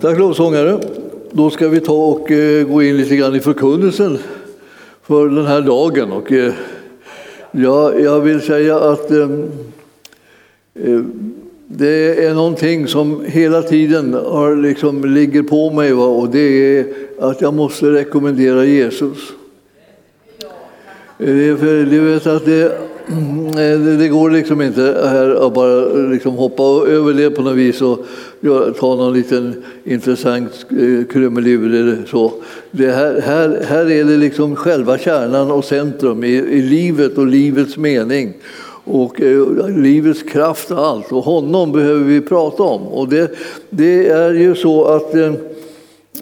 Tack lovsångare. Då ska vi ta och eh, gå in lite grann i förkunnelsen för den här dagen. Och, eh, ja, jag vill säga att eh, det är någonting som hela tiden har, liksom, ligger på mig va? och det är att jag måste rekommendera Jesus. Det, för, du vet att det, det går liksom inte här att bara liksom hoppa över det på något vis och ta någon liten intressant eh, krumelur eller så. Det här, här, här är det liksom själva kärnan och centrum i, i livet och livets mening och eh, livets kraft och allt. Och honom behöver vi prata om. Och det, det är ju så att eh,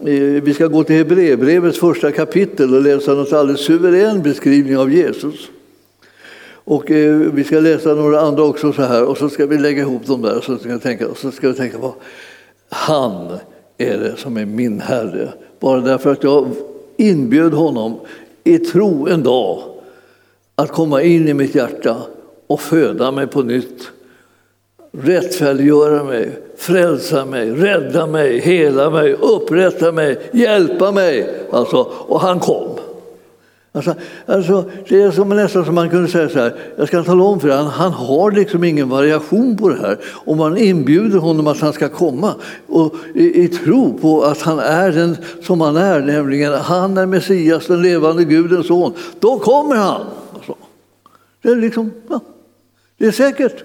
eh vi ska gå till Hebreerbrevets första kapitel och läsa en alldeles suverän beskrivning av Jesus. Och eh, vi ska läsa några andra också så här och så ska vi lägga ihop dem där så ska vi tänka, och så ska vi tänka på han är det som är min Herre. Bara därför att jag inbjöd honom i tro en dag att komma in i mitt hjärta och föda mig på nytt. Rättfärdiggöra mig, frälsa mig, rädda mig, hela mig, upprätta mig, hjälpa mig. Alltså, och han kom. Alltså, alltså, det är som, nästan som man kunde säga så här, jag ska tala om för er, han, han har liksom ingen variation på det här. Om man inbjuder honom att han ska komma och i, i tro på att han är den som han är, nämligen han är Messias, den levande Gudens son. Då kommer han! Alltså. Det är liksom, ja, det är säkert.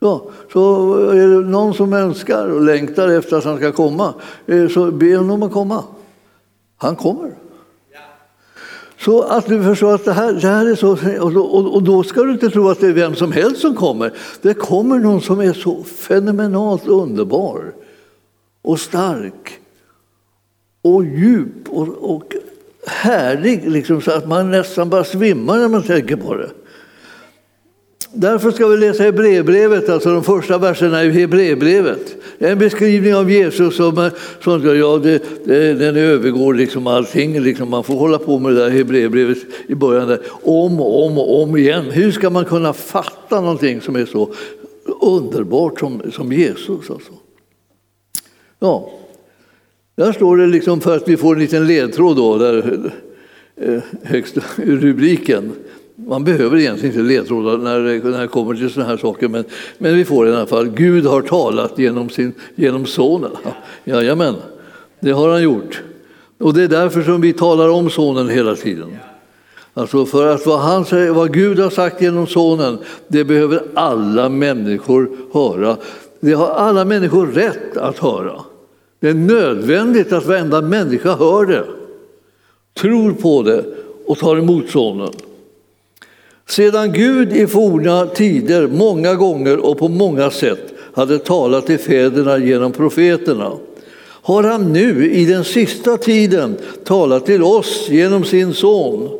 Ja, så är det någon som önskar och längtar efter att han ska komma, eh, så be honom att komma. Han kommer. Så att du förstår att det här, det här är så, och då, och då ska du inte tro att det är vem som helst som kommer. Det kommer någon som är så fenomenalt underbar och stark och djup och, och härlig, liksom, så att man nästan bara svimmar när man tänker på det. Därför ska vi läsa Hebreerbrevet, alltså de första verserna i Hebreerbrevet. Det är en beskrivning av Jesus som, eh, som ja, det, det, den övergår liksom allting. Liksom man får hålla på med det där Hebreerbrevet i början där, om och om och om igen. Hur ska man kunna fatta någonting som är så underbart som, som Jesus? Alltså? Ja, där står det liksom för att vi får en liten ledtråd då, där, eh, högst ur rubriken. Man behöver egentligen inte ledtrådar när det, när det kommer till sådana här saker, men, men vi får i alla fall. Gud har talat genom, sin, genom sonen. Jajamän, det har han gjort. Och det är därför som vi talar om sonen hela tiden. Alltså för att vad, han säger, vad Gud har sagt genom sonen, det behöver alla människor höra. Det har alla människor rätt att höra. Det är nödvändigt att varenda människa hör det, tror på det och tar emot sonen. Sedan Gud i forna tider många gånger och på många sätt hade talat till fäderna genom profeterna har han nu i den sista tiden talat till oss genom sin son.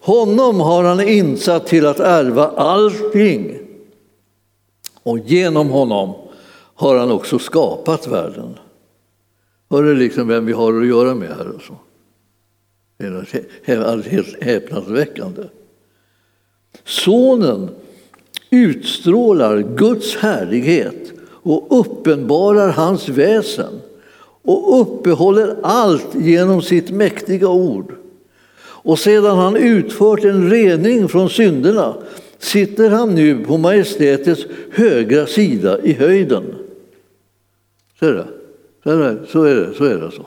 Honom har han insatt till att ärva allting och genom honom har han också skapat världen. Hör du liksom vem vi har att göra med här? Alltså? Det är helt häpnadsväckande. Sonen utstrålar Guds härlighet och uppenbarar hans väsen och uppehåller allt genom sitt mäktiga ord. Och sedan han utfört en rening från synderna sitter han nu på majestätets högra sida i höjden. Ser du? Så är det, så är det. Så är det så. Alltså.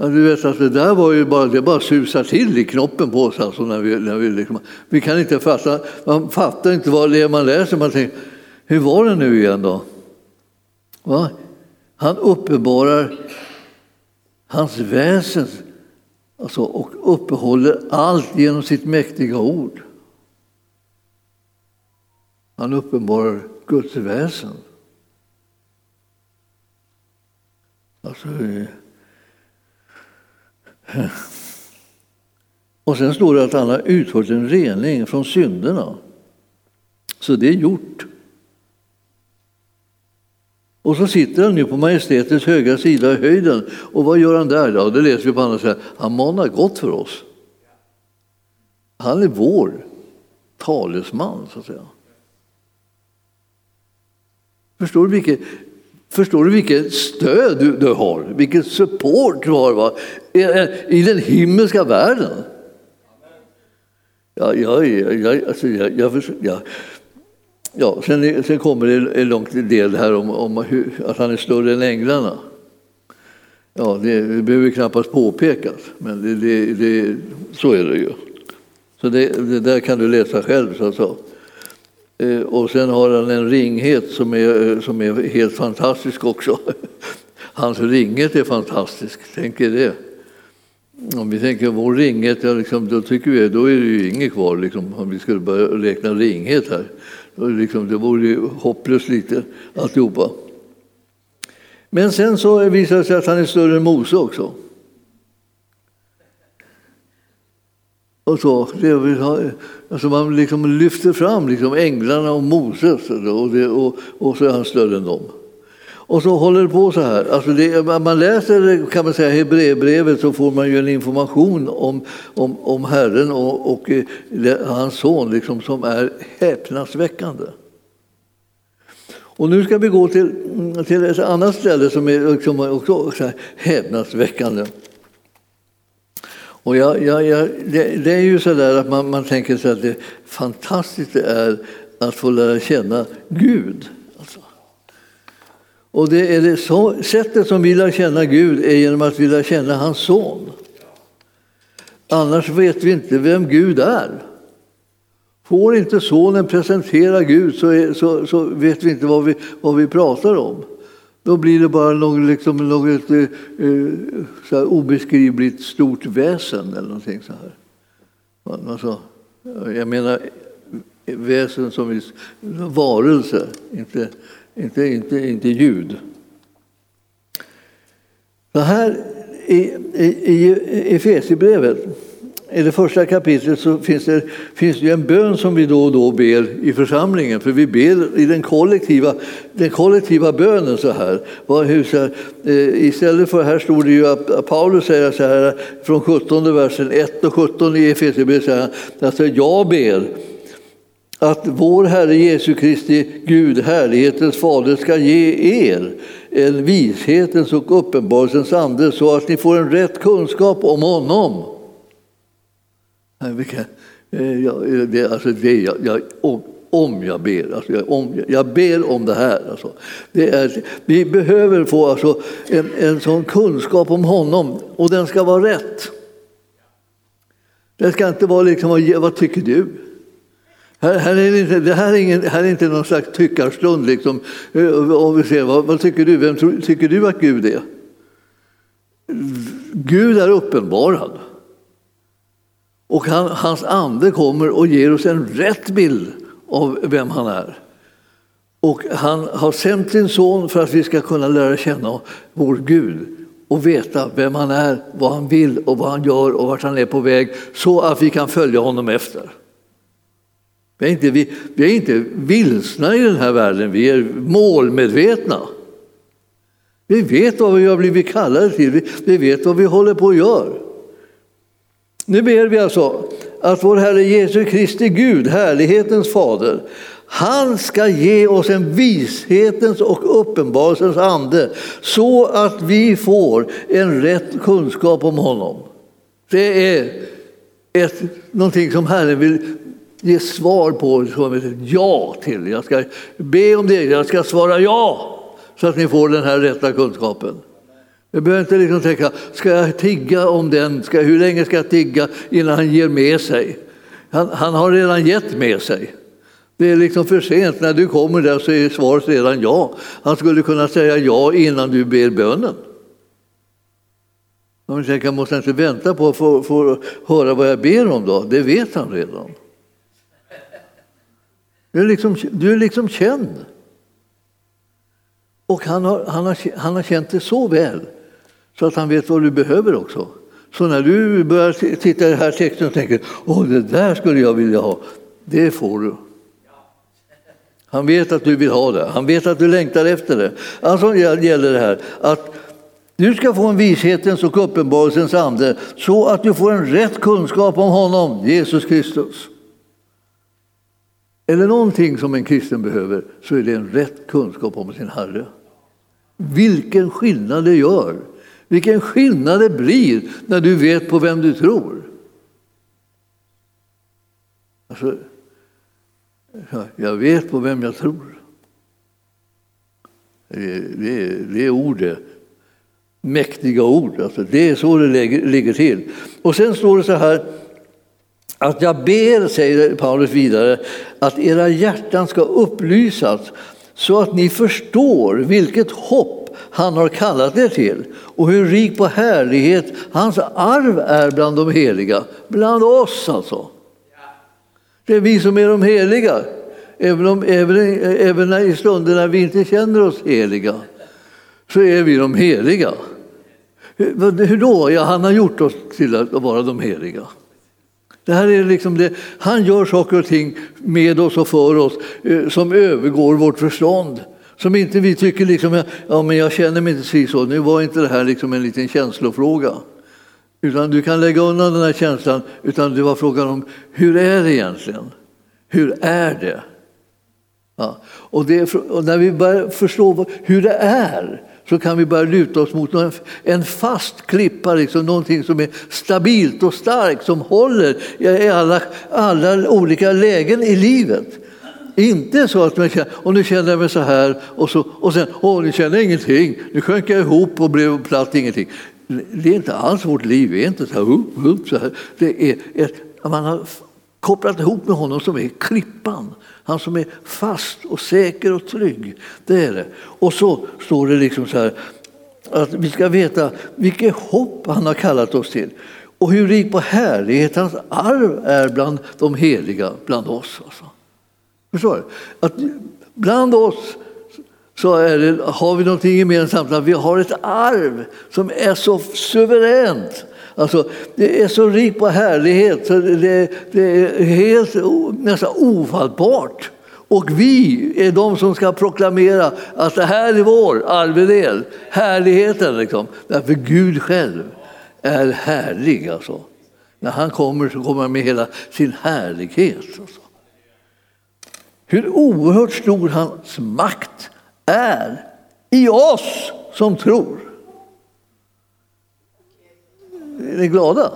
Ja, du vet att det där var ju bara, det bara susar till i knoppen på oss. Alltså när vi, när vi, liksom, vi kan inte fatta, man fattar inte vad det är man läser. Man tänker, hur var det nu igen då? Va? Han uppenbarar hans väsen alltså, och uppehåller allt genom sitt mäktiga ord. Han uppenbarar Guds väsen. Alltså, och sen står det att han har utfört en rening från synderna. Så det är gjort. Och så sitter han nu på majestätets högra sida i höjden. Och vad gör han där? Ja, det läser vi på andra sidan. Han manar gott för oss. Han är vår talesman, så att säga. Förstår du vilket, Förstår du vilket stöd du, du har? Vilket support du har va? Eh, I, den himmelska världen. Ja, ja, ja, alltså, jag, jag, jag, ja, sen, sen kommer det en lång del här om, om hur, att han är större än änglarna. Ja, det, det behöver knappast påpekas, men det, det, det, så är det ju. Så det, det, där kan du läsa själv. Så att eh, Och sen har han en ringhet som är, eh, som är helt fantastisk också. Hans ringhet är fantastisk, tänk er det. Om vi tänker vår ringhet, ja, liksom, då, tycker vi, då är det ju inget kvar liksom, om vi skulle börja räkna ringhet här. Då liksom, det vore ju hopplöst lite alltihopa. Men sen så visar det sig att han är större än Mose också. Och så, det, alltså man liksom lyfter fram liksom änglarna och Moses och, det, och, och så är han större än dem. Och så håller det på så här. Alltså det, man läser kan man säga, Hebreerbrevet så får man ju en information om, om, om Herren och, och eh, hans son liksom, som är häpnadsväckande. Och nu ska vi gå till, till ett annat ställe som är liksom också så här häpnadsväckande. Och jag, jag, jag, det, det, är ju så där att man, man tänker sig att det fantastiskt det är att få lära känna Gud. Och det är det så, sättet som vi lär känna Gud är genom att vi lär känna hans son. Annars vet vi inte vem Gud är. Får inte sonen presentera Gud så, är, så, så vet vi inte vad vi, vad vi pratar om. Då blir det bara något, liksom, något eh, eh så här obeskrivligt stort väsen eller någonting så här. Alltså, jag menar eh, väsen som varelse, inte, inte, inte, inte ljud. Så här i, i, i Efesierbrevet i det första kapitlet så finns det, finns det en bön som vi då och då ber i församlingen. För vi ber i den kollektiva, den kollektiva bönen så här. Eh, istället för, här stod det ju att Paulus säger så här från 17 versen 1 och 17 i Efesierbrevet att alltså jag ber att vår Herre Jesu Kristi Gud, härlighetens fader, ska ge er en vishetens och uppenbarelsens ande så att ni får en rätt kunskap om honom eh, eh, alltså det, jag, jag, om, om jag ber. Alltså jag, om, jag ber om det här. Alltså. Det är, vi behöver få alltså en, en sån kunskap om honom och den ska vara rätt. Det ska inte vara liksom, vad tycker du? Här, här är det, inte, det här är, ingen, här är inte någon slags tyckarstund. Liksom. Eh, om vi ser, vad, vad tycker du? Vem tycker du att Gud är? Gud är uppenbarad. Och han, hans ande kommer och ger oss en rätt bild av vem han är. Och han har sänt sin son för att vi ska kunna lära känna vår Gud och veta vem han är, vad han vill och vad han gör och vart han är på väg så att vi kan följa honom efter. Vi är inte, vi, vi är inte vilsna i den här världen, vi är målmedvetna. Vi vet vad vi har blivit kallade till, vi, vi vet vad vi håller på att göra. Nu ber vi alltså att vår Herre Jesu Kristi Gud, härlighetens fader, han ska ge oss en vishetens och uppenbarelsens ande så att vi får en rätt kunskap om honom. Det är ett, någonting som Herren vill ge svar på, som ett ja till. Jag ska be om det, jag ska svara ja så att ni får den här rätta kunskapen. Jag behöver inte liksom tänka, ska jag tigga om den? Ska, hur länge ska jag tigga innan han ger med sig? Han, han har redan gett med sig. Det är liksom för sent. När du kommer där så är svaret redan ja. Han skulle kunna säga ja innan du ber bönen. Man tänker, jag inte vänta på att få, få höra vad jag ber om då. Det vet han redan. Du är liksom, du är liksom känd. Och han har, han, har, han har känt det så väl så att han vet vad du behöver också. Så när du börjar titta i den här texten och tänker åh det där skulle jag vilja ha, det får du. Han vet att du vill ha det, han vet att du längtar efter det. Alltså gäller det här att du ska få en vishetens och uppenbarelsens ande så att du får en rätt kunskap om honom, Jesus Kristus. Eller någonting som en kristen behöver så är det en rätt kunskap om sin Herre. Vilken skillnad det gör! Vilken skillnad det blir när du vet på vem du tror. Alltså, jag vet på vem jag tror. Det är, det är ord det. Mäktiga ord. Alltså, det är så det ligger till. Och sen står det så här att jag ber, säger Paulus vidare, att era hjärtan ska upplysas så att ni förstår vilket hopp han har kallat er till och hur rik på härlighet hans arv är bland de heliga. Bland oss alltså. Det är vi som är de heliga. Även, om, även, även i stunder när vi inte känner oss heliga så är vi de heliga. Hur, hur då? Ja, han har gjort oss till att vara de heliga. Det här är liksom det. Han gör saker och ting med oss och för oss eh, som övergår vårt förstånd. Som inte vi tycker liksom, ja men jag känner mig inte så. Nu var inte det här liksom en liten känslofråga. Utan du kan lägga undan den här känslan. Utan det var frågan om hur är det egentligen? Hur är det? Ja. Och, det, och när vi börjar förstå hur det är så kan vi börja luta oss mot en fast klippa, liksom, någonting som är stabilt och starkt, som håller i alla, alla olika lägen i livet. Inte så att man känner, och nu känner jag mig så här och, så, och sen, åh nu känner jag ingenting, nu sjönk jag ihop och blev platt ingenting. Det är inte alls vårt liv, det är inte så här, upp, upp, så här. Det är ett, man har kopplat ihop med honom som är klippan. Han som är fast och säker och trygg. Det är det. Och så står det liksom så här att vi ska veta vilket hopp han har kallat oss till och hur rik på härlighet hans arv är bland de heliga, bland oss. Alltså. Förstår du? Att bland oss så det, har vi någonting gemensamt, att vi har ett arv som är så suveränt Alltså, det är så rikt på härlighet så det, det är helt nästan ofattbart. Och vi är de som ska proklamera att det här är vår arvedel, härligheten. Liksom. Därför Gud själv är härlig. Alltså. När han kommer så kommer han med hela sin härlighet. Alltså. Hur oerhört stor hans makt är i oss som tror. Är ni glada?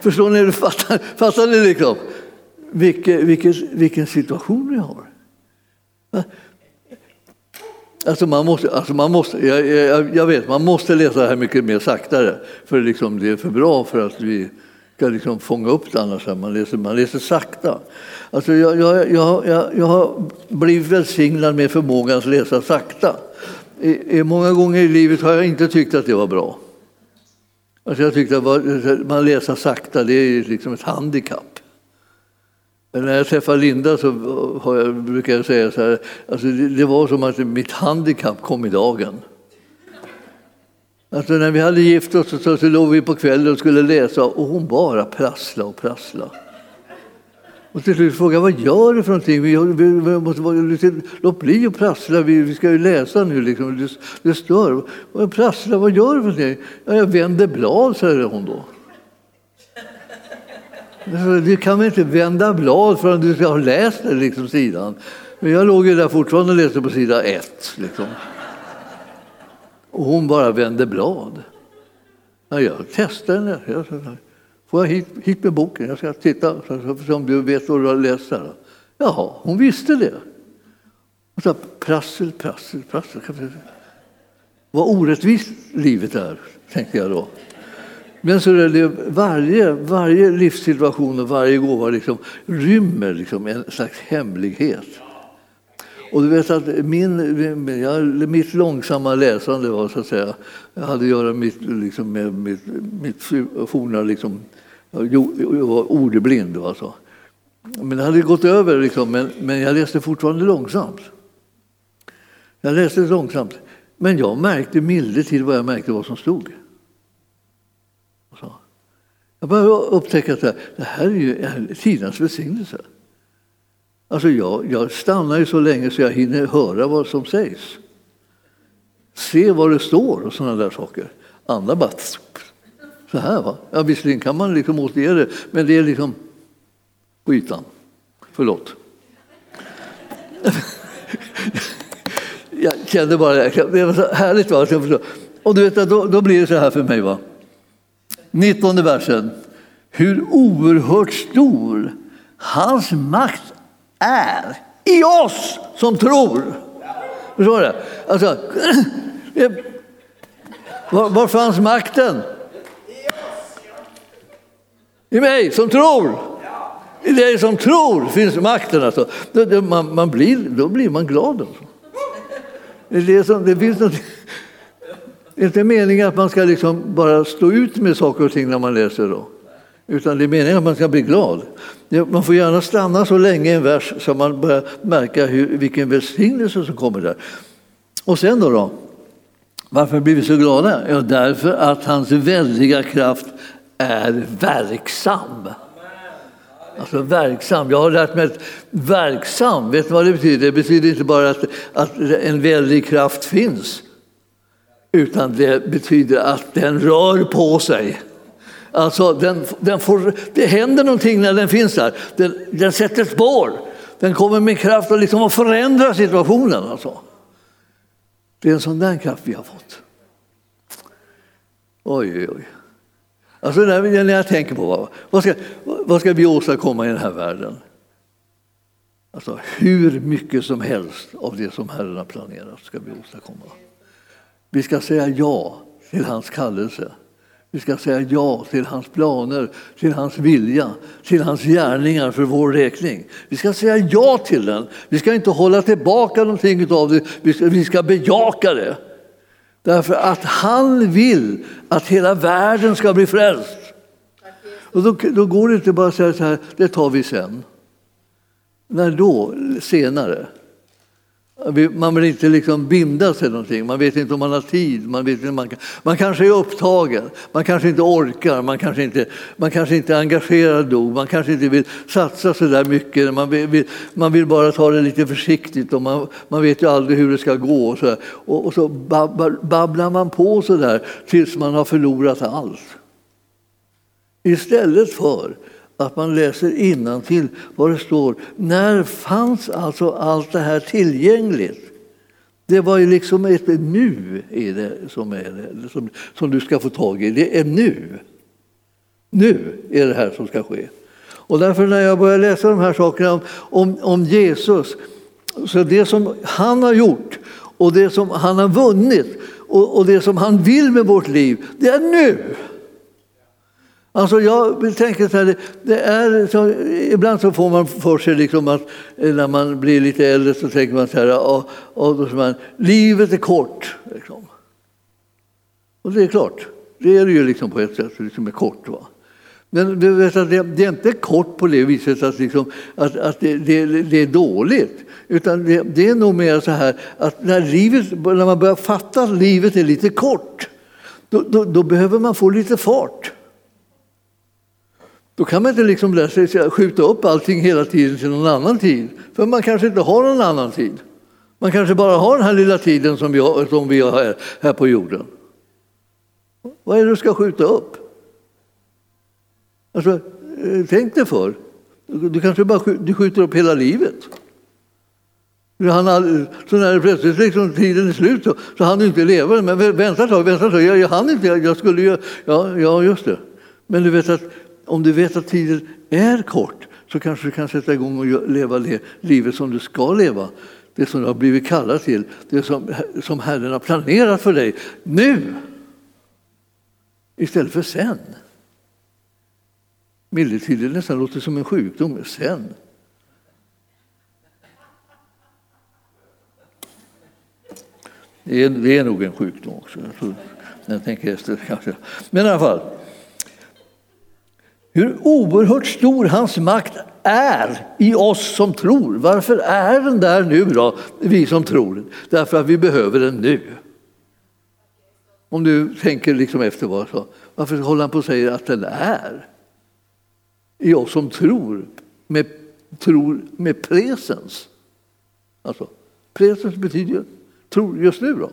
Förstår ni? Fattar, fattar ni liksom? Vilken, vilken, vilken situation vi har. Alltså man måste, alltså man måste, jag, jag, jag, vet, man måste läsa det här mycket mer saktare. För liksom det är för bra för att vi ska liksom fånga upp det annars. Man läser, man läser sakta. Alltså jag, jag, jag, jag, har blivit välsignad med förmågan att läsa sakta. I, många gånger i livet har jag inte tyckt att det var bra. Alltså jag tyckte att alltså, man läser sakta, det är liksom ett handikapp. Men när jag träffar Linda så eh, jag, brukar jag säga så här, alltså det, det, var som att mitt handikapp kom i dagen. Alltså när vi hade gift oss så, så låg vi på kvällen och skulle läsa och hon bara prassla och prassla. Och till slut frågade jag, vad gör du för någonting? Vi, vi, vi måste vara, låt bli att prassla, vi, vi ska ju läsa nu. Liksom. Det, det stör. Och prassla, vad gör du för någonting? Ja, jag vänder blad, säger hon då. Alltså, du kan väl inte vända blad förrän du ska ha läst det, liksom, sidan. Men jag låg ju där fortfarande och läste på sida ett. Liksom. Och hon bara vände blad. Ja, jag testade henne. Får jag hit, hit med boken? Jag ska titta så om du vet vad du har läst här. Jaha, hon visste det. Och så prassel, prassel, prassel. Vad orättvist livet är, tänkte jag då. Men så är det varje, varje livssituation och varje gåva liksom rymmer liksom en slags hemlighet. Och du vet att min, mitt långsamma läsande var så att säga, jag hade att göra mitt, liksom, med mitt, mitt forna liksom, jag var ordblind. Alltså. Men det hade gått över, liksom, men, men jag läste fortfarande långsamt. Jag läste långsamt. Men jag märkte milde till vad jag märkte vad som stod. Så. Jag började upptäcka att det här är ju tidens välsignelse. Alltså jag, jag stannar ju så länge så jag hinner höra vad som sägs. Se vad det står och sådana där saker. Andra bara så här. Va? Ja, visserligen kan man liksom återge det, men det är liksom på ytan. Förlåt. jag kände bara det var så härligt. Va? Och du vet, då, då blir det så här för mig. Va? 19 versen. Hur oerhört stor hans makt är i oss som tror. Förstår du? Alltså, var, var fanns makten? I mig som tror. I dig som tror finns makten. Alltså. Då, man, man blir, då blir man glad. Alltså. Det, är som, det finns något, det är inte meningen att man ska liksom bara stå ut med saker och ting när man läser. Då. Utan det är meningen att man ska bli glad. Man får gärna stanna så länge i en vers så man börjar märka hur, vilken välsignelse som kommer där. Och sen då, då? Varför blir vi så glada? Ja, därför att hans väldiga kraft är verksam. Alltså verksam. Jag har lärt mig att verksam, vet du vad det betyder? Det betyder inte bara att, att en väldig kraft finns. Utan det betyder att den rör på sig. Alltså den, den får, det händer någonting när den finns där. Den, den sätter spår. Den kommer med kraft och liksom att förändra situationen. Alltså. Det är en sån där kraft vi har fått. Oj, oj, oj. Alltså när jag tänker på vad ska, vad ska vi åstadkomma i den här världen? Alltså hur mycket som helst av det som Herren har planerat ska vi åstadkomma. Vi ska säga ja till hans kallelse. Vi ska säga ja till hans planer, till hans vilja, till hans gärningar för vår räkning. Vi ska säga ja till den. Vi ska inte hålla tillbaka någonting av det, vi ska, vi ska bejaka det. Därför att han vill att hela världen ska bli frälst. Och då, då går det inte bara att säga så här, det tar vi sen. När då? Senare. Man vill inte liksom binda sig någonting, man vet inte om man har tid, man, vet inte, man, man kanske är upptagen, man kanske inte orkar, man kanske inte, man kanske inte är engagerad nog, man kanske inte vill satsa så där mycket, man vill, man vill bara ta det lite försiktigt och man, man vet ju aldrig hur det ska gå. Och så, och, och så babblar man på så där tills man har förlorat allt. Istället för att man läser till vad det står. När fanns alltså allt det här tillgängligt? Det var ju liksom ett nu är det som, är det, som, som du ska få tag i. Det är nu. Nu är det här som ska ske. Och därför när jag börjar läsa de här sakerna om, om, om Jesus, så det som han har gjort och det som han har vunnit och, och det som han vill med vårt liv, det är nu. Alltså jag vill tänka så här, det är så, ibland så får man för sig liksom att eh, när man blir lite äldre så tänker man så här, och, och då man, livet är kort. Liksom. Och det är klart, det är det ju liksom på ett sätt, det liksom är kort. Va? Men du vet att det, det, är inte kort på det viset att, liksom, att, att det, det, det, är dåligt. Utan det, det är nog mer så här att när, livet, när man börjar fatta att livet är lite kort, då, då, då behöver man få lite fart. Då kan man inte liksom skjuta upp allting hela tiden till någon annan tid. För man kanske inte har någon annan tid. Man kanske bara har den här lilla tiden som vi har, som vi har här, här på jorden. Vad är det du ska skjuta upp? Alltså, eh, tänk dig för. Du kanske bara du skjuter upp hela livet. Han, så när plötsligt liksom, tiden är slut så, så han inte leva. Men vänta ett tag, vänta ett tag. Jag, jag hann inte, jag skulle ju... Ja, ja, just det. Men du vet att om du vet att tiden är kort så kanske du kan sätta igång och leva det livet som du ska leva. Det som du har blivit kallad till, det som, som Herren har planerat för dig nu. Istället för sen. Medeltiden nästan låter som en sjukdom. Sen. Det är, det är nog en sjukdom också. Jag, tror, jag tänker efter kanske. Men i alla fall hur oerhört stor hans makt är i oss som tror. Varför är den där nu då, vi som tror? Därför att vi behöver den nu. Om du tänker liksom efter vad så, varför håller han på och säger att den är? I oss som tror, med, tror med presens. Alltså, presens betyder ju tro just nu då.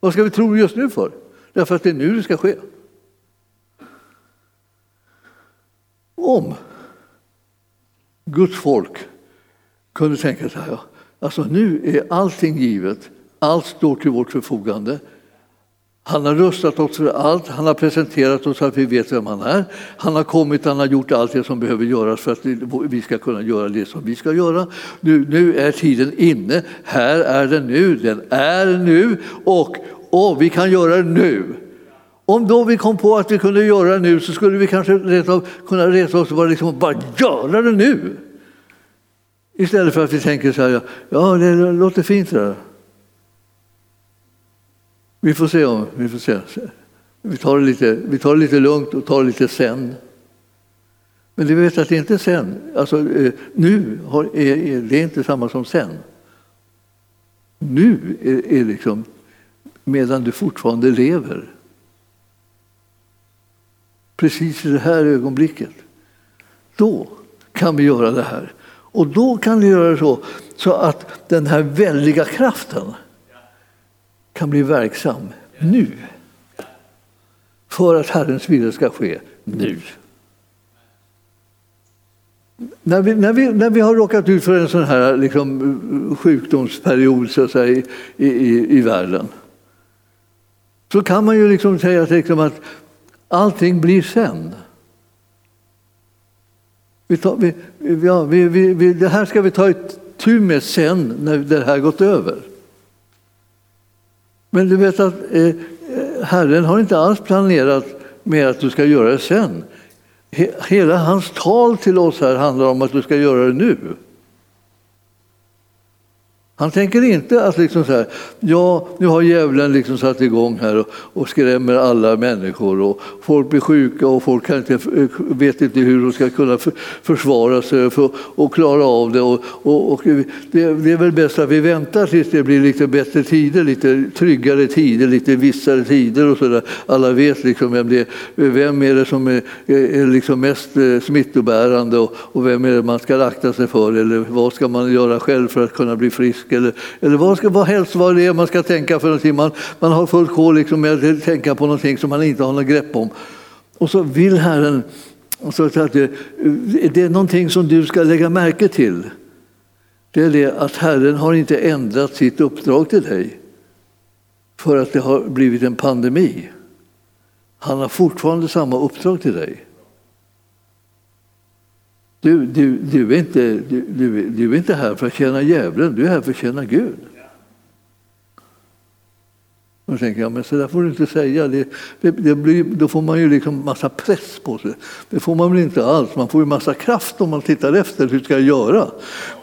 Vad ska vi tro just nu för? Därför att det är nu det ska ske. Om Guds folk kunde tänka sig, alltså nu är allting givet Allt står till vårt förfogande. Han har rustat oss för allt, han har presenterat oss så att vi vet vem han är. Han har kommit, han har gjort allt det som behöver göras för att vi ska kunna göra det som vi ska göra. Nu, nu är tiden inne, här är den nu, den är nu och, och vi kan göra det nu. Om då vi kom på att vi kunde göra det nu så skulle vi kanske resa, kunna resa oss och bara, liksom, bara göra det nu. Istället för att vi tänker så här, ja det låter fint det där. Vi får se. Om, vi, får se. Vi, tar det lite, vi tar det lite lugnt och tar det lite sen. Men du vet att det inte är sen. Alltså, eh, nu har, är, det är inte samma som sen. Nu är, är liksom medan du fortfarande lever. Precis i det här ögonblicket. Då kan vi göra det här. Och då kan vi göra så, så att den här väldiga kraften kan bli verksam nu. För att Herrens vilja ska ske nu. När vi, när, vi, när vi har råkat ut för en sån här liksom, sjukdomsperiod så att säga, i, i, i världen så kan man ju liksom säga liksom att allting blir sen. Vi tar, vi, ja, vi, vi, det här ska vi ta itu med sen när det här gått över. Men du vet att eh, eh, Herren har inte alls planerat med att du ska göra det sen. Hela hans tal till oss här handlar om att du ska göra det nu. Han tänker inte att liksom så här, ja, nu har djävulen liksom satt igång här och, och skrämmer alla människor och folk blir sjuka och folk kan inte, vet inte hur de ska kunna för, försvara sig för, och klara av det. Och, och, och det, det, är väl bäst att vi väntar tills det blir lite bättre tider, lite tryggare tider, lite vissare tider och så där. Alla vet liksom vem, det, vem är det som är, är liksom mest eh, smittobärande och, och vem är det man ska akta sig för eller vad ska man göra själv för att kunna bli frisk eller, eller vad, ska, vad helst vad det är man ska tänka för någonting. Man, man har fullt sjå liksom med att tänka på någonting som man inte har något grepp om. Och så vill Herren så att det, det är någonting som du ska lägga märke till. Det är det att Herren har inte ändrat sitt uppdrag till dig för att det har blivit en pandemi. Han har fortfarande samma uppdrag till dig. Du, du, du, är inte, du, du, du är inte här för att tjäna djävulen, du är här för att tjäna Gud. Då tänker jag, men så där får du inte säga. Det, det, det blir, då får man ju liksom massa press på sig. Det får man väl inte alls. Man får ju massa kraft om man tittar efter. Hur ska jag göra?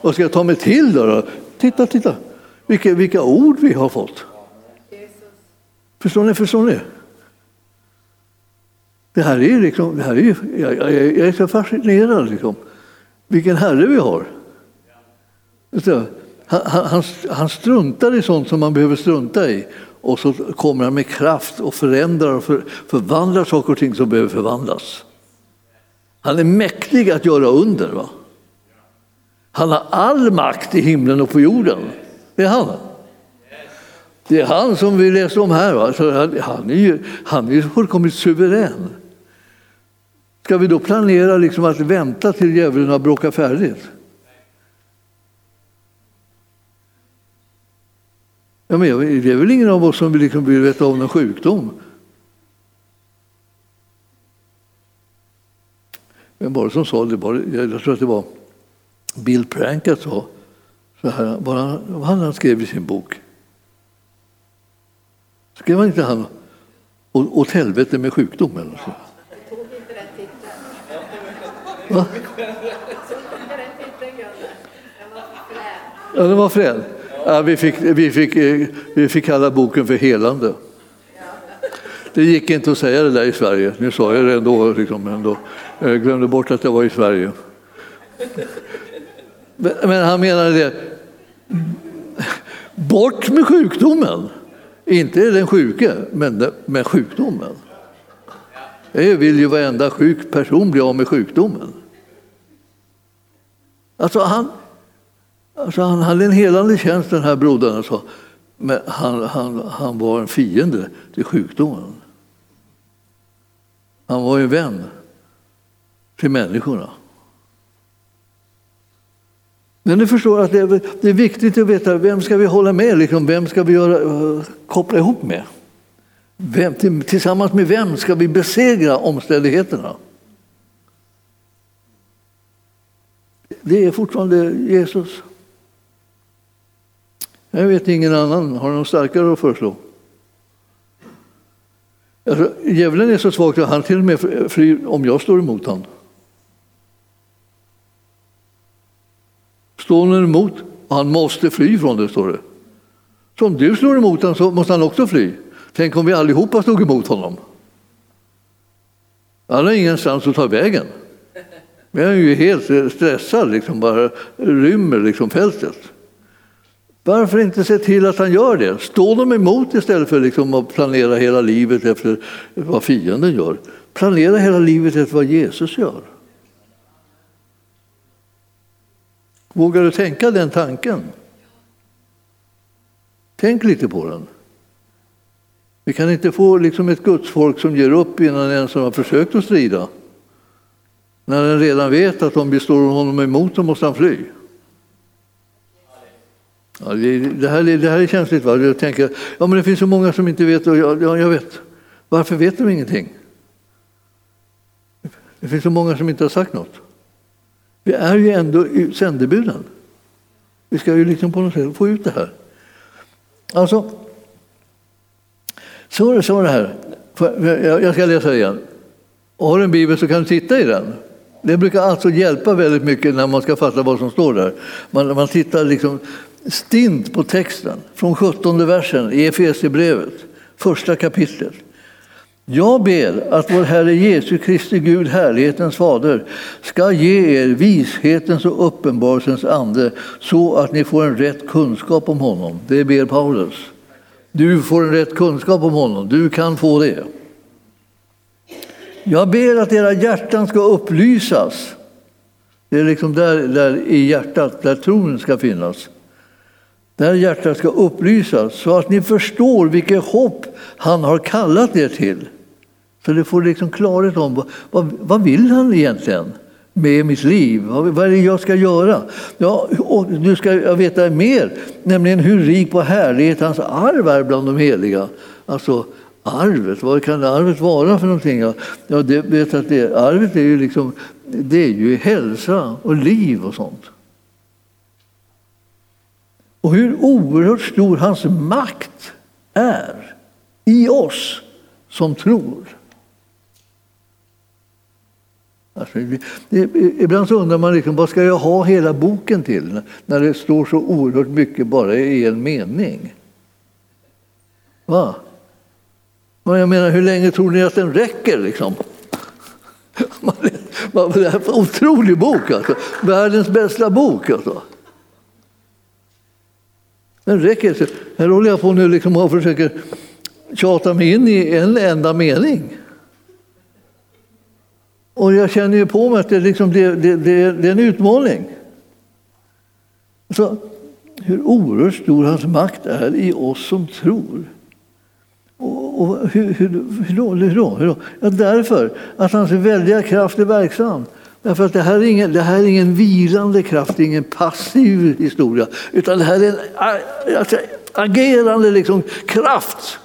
Vad ska jag ta mig till då? då? Titta, titta. Vilka, vilka ord vi har fått. Förstår ni? Förstår ni? Det här är liksom, det här är, jag, jag, jag är så fascinerad. Liksom. Vilken Herre vi har. Han, han, han struntar i sånt som man behöver strunta i och så kommer han med kraft och förändrar och för, förvandlar saker och ting som behöver förvandlas. Han är mäktig att göra under. Va? Han har all makt i himlen och på jorden. Det är han. Det är han som vi läste om här. Va? Så han, är ju, han är ju fullkomligt suverän. Ska vi då planera liksom att vänta till djävulen har bråkat färdigt? Ja, men det är väl ingen av oss som vill, liksom vill veta om någon sjukdom? Vem var det som sa det? Jag tror att det var Bill Prankat sa så här, vad han, vad han skrev i sin bok. Skrev han inte han åt helvete med sjukdom eller så? Va? Ja, den var frän. Ja, vi, fick, vi, fick, vi fick kalla boken för helande. Det gick inte att säga det där i Sverige. Nu sa jag det ändå, liksom, ändå. Jag glömde bort att jag var i Sverige. Men han menade det. Bort med sjukdomen! Inte den sjuke, men sjukdomen. Jag vill ju varenda sjuk person bli av med sjukdomen. Alltså han, alltså han hade en helande tjänst den här brodern, alltså. men han, han, han var en fiende till sjukdomen. Han var en vän till människorna. Men du förstår att det är, det är viktigt att veta vem ska vi hålla med, liksom, vem ska vi göra, eh, koppla ihop med? Vem, tillsammans med vem ska vi besegra omständigheterna? Det är fortfarande Jesus. Jag vet ingen annan. Har någon starkare att föreslå? Alltså, djävulen är så svag att han till och med flyr om jag står emot honom. Står han emot, han måste fly från det, står det. Så om du slår emot honom så måste han också fly. Tänk om vi allihopa stod emot honom. Han har ingenstans att ta vägen. Men han är ju helt stressad, liksom, bara rymmer liksom fältet. Varför inte se till att han gör det? Stå dem emot istället för liksom att planera hela livet efter vad fienden gör. Planera hela livet efter vad Jesus gör. Vågar du tänka den tanken? Tänk lite på den. Vi kan inte få liksom ett gudsfolk som ger upp innan ens har försökt att strida. När den redan vet att om vi står honom emot så måste han fly. Ja, det, här, det här är känsligt. Va? Jag tänker, ja, men det finns så många som inte vet. Och jag, ja, jag vet. Varför vet de ingenting? Det finns så många som inte har sagt något. Vi är ju ändå sändebuden. Vi ska ju liksom på något sätt få ut det här. Alltså, så är det, så är det här. Jag ska läsa igen. Har du en bibel så kan du titta i den. Det brukar alltså hjälpa väldigt mycket när man ska fatta vad som står där. Man, man tittar liksom stint på texten från 17 versen i Efesierbrevet, första kapitlet. Jag ber att vår Herre Jesu Kristi Gud, härlighetens fader, ska ge er vishetens och uppenbarelsens ande så att ni får en rätt kunskap om honom. Det ber Paulus. Du får en rätt kunskap om honom. Du kan få det. Jag ber att era hjärtan ska upplysas. Det är liksom där, där i hjärtat, där tron ska finnas. Där hjärtat ska upplysas så att ni förstår vilket hopp han har kallat er till. Så ni får liksom klarhet om vad, vad, vad vill han egentligen med mitt liv? Vad, är det jag ska göra? Ja, och nu ska veta mer, nämligen hur rik på härlighet hans arv är bland de heliga. Alltså arvet, vad kan arvet vara för någonting? Ja, det, vet att det, arvet är ju, liksom, det är ju hälsa och liv och sånt. Och hur oerhört stor hans makt är i oss som tror. Alltså, ibland så undrar man liksom, vad ska jag ha hela boken till när det står så oerhört mycket bara i en mening. Va? Jag menar, hur länge tror ni att den räcker? Liksom? Det är en otrolig bok, alltså. världens bästa bok. Alltså. Den räcker inte. Här håller jag på nu liksom och försöker tjata mig in i en enda mening. Och jag känner ju på mig att det, liksom, det, det, det, det är en utmaning. Så, hur oerhört stor hans makt är i oss som tror. Och, och hur, hur, hur, då, hur, då, hur då? Ja, därför att hans väldiga kraft är verksam. Därför att det här, är ingen, det här är ingen vilande kraft, ingen passiv historia. Utan det här är en alltså, agerande liksom, kraft.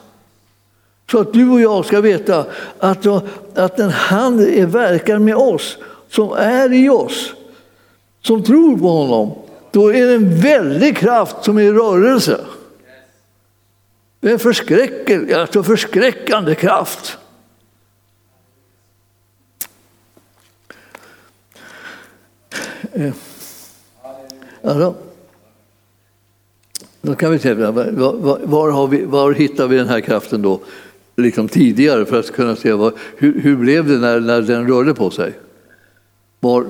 Så att du och jag ska veta att, att den, han är, verkar med oss, som är i oss, som tror på honom. Då är det en väldig kraft som är i rörelse. Det är en förskräckande, alltså förskräckande kraft. Eh. Alltså, då kan vi se, var, var, har vi, var hittar vi den här kraften då? Liksom tidigare för att kunna se vad, hur, hur blev det när, när den rörde på sig? Var,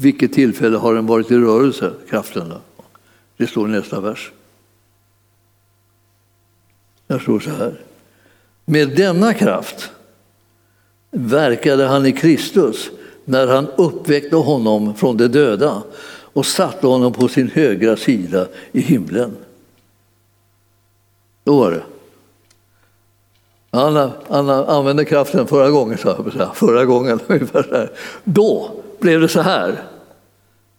vilket tillfälle har den varit i rörelse, kraften? Då? Det står i nästa vers. Jag står så här. Med denna kraft verkade han i Kristus när han uppväckte honom från de döda och satte honom på sin högra sida i himlen. Då var det. Han, han använde kraften förra gången, så förra gången ungefär så här. Då blev det så här.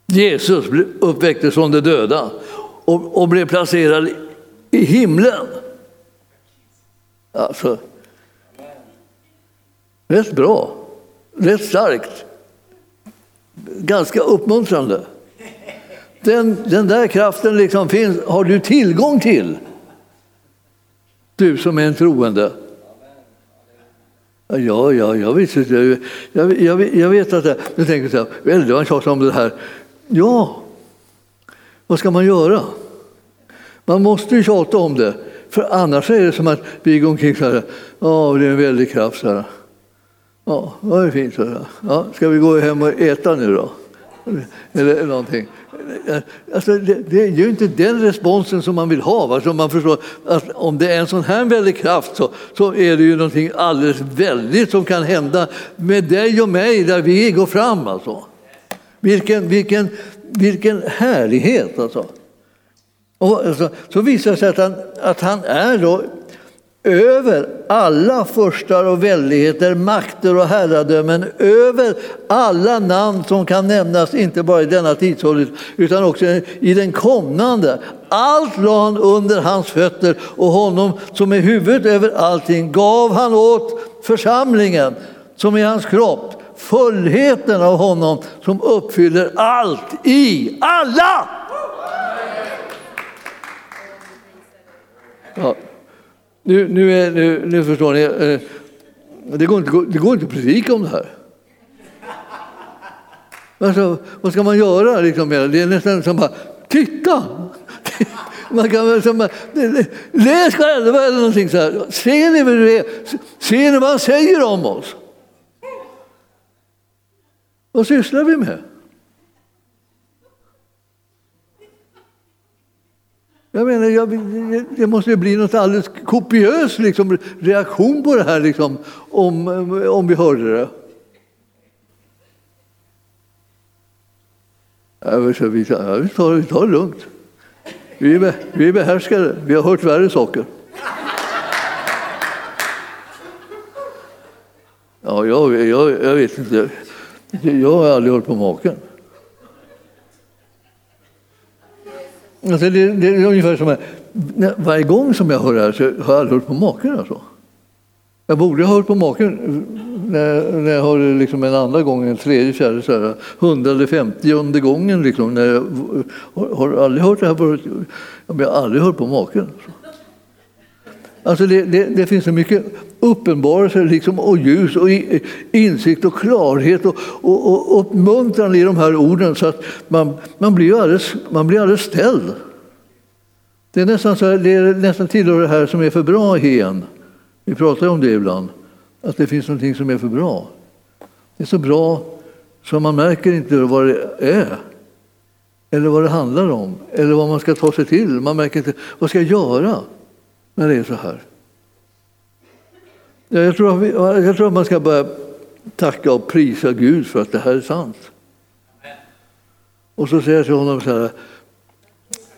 Jesus uppväcktes från de döda och, och blev placerad i himlen. Alltså, rätt bra, rätt starkt, ganska uppmuntrande. Den, den där kraften liksom finns, har du tillgång till. Du som är en troende. Ja, ja, jag vet, jag, jag, jag, jag vet att det, Nu tänker så här, väldigt en tjatar om det här. Ja, vad ska man göra? Man måste ju tjata om det, för annars är det som att vi går omkring så här, ja, det är en väldig kraft. Så här. Ja, det är fint. Så här. Ja, ska vi gå hem och äta nu då? Eller någonting. Alltså, det, det, är ju inte den responsen som man vill ha. Alltså, man förstår att om det är en sån här väldig kraft så, så är det ju någonting alldeles väldigt som kan hända med dig och mig där vi går fram. Alltså. Vilken, vilken, vilken härlighet! Alltså. Och alltså, så visar det sig att han, att han är då över alla förstar och väldigheter, makter och herradömen, över alla namn som kan nämnas, inte bara i denna tidsålder utan också i den kommande. Allt la han under hans fötter och honom som är huvudet över allting gav han åt församlingen som är hans kropp, fullheten av honom som uppfyller allt i alla. Ja. Nu, nu, är, nu, nu förstår ni, eh, det går, inte, det går inte att predika om det här. Alltså, vad ska man göra? Liksom, det är nästan som bara, titta! Man kan som, läs själva eller någonting så här. Ser ni vad det är? Ser ni vad han säger om oss? Vad sysslar vi med? Jag menar, jag, det måste bli något alldeles kopiös liksom, reaktion på det här liksom, om, om vi hörde det. vi, tar, vi, tar, vi tar det lugnt. Vi är, vi är behärskade. Vi har hört värre saker. Ja, jag, jag, jag vet inte. Jag har aldrig hört på maken. Alltså det, det, är ungefär som att varje gång som jag hör det här så har jag aldrig hört på maken. Alltså. Jag borde ha hört på maken när, när jag hör det liksom en andra gång, en tredje, fjärde, så här, hundrade, femtionde gången. Liksom, när jag har, har aldrig hört det här förut. Jag har aldrig hört på maken. Alltså. Alltså det, det, det, finns så mycket uppenbarelse liksom, och ljus och insikt och klarhet och, och, och uppmuntran i de här orden så att man, man, blir, alldeles, man blir alldeles ställd. Det är nästan, så här, det är nästan tillhör det här som är för bra igen. Vi pratar om det ibland, att det finns någonting som är för bra. Det är så bra så man märker inte vad det är eller vad det handlar om eller vad man ska ta sig till. Man märker inte vad ska jag göra när det är så här. Jag tror, vi, jag tror att man ska börja tacka och prisa Gud för att det här är sant. Och så säger jag till honom så här,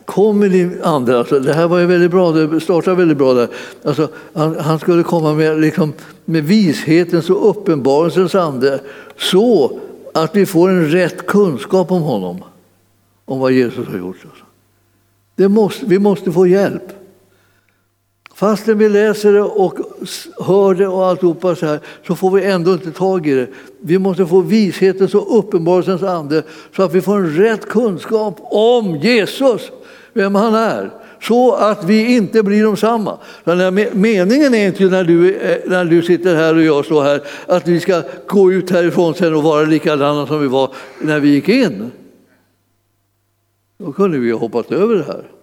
kom med din ande. Alltså, det här var ju väldigt bra, det startade väldigt bra där. Alltså, han, han skulle komma med, liksom, med vishetens och uppenbarelsens ande så att vi får en rätt kunskap om honom, om vad Jesus har gjort. Alltså. Det måste, vi måste få hjälp. Fastän vi läser det och hör det och alltihopa så här, så får vi ändå inte tag i det. Vi måste få vishetens och uppenbarelsens ande så att vi får en rätt kunskap om Jesus, vem han är. Så att vi inte blir de samma. Meningen är inte när du, eh, när du sitter här och jag står här att vi ska gå ut härifrån sen och vara likadana som vi var när vi gick in. Då kunde vi ha hoppat över det här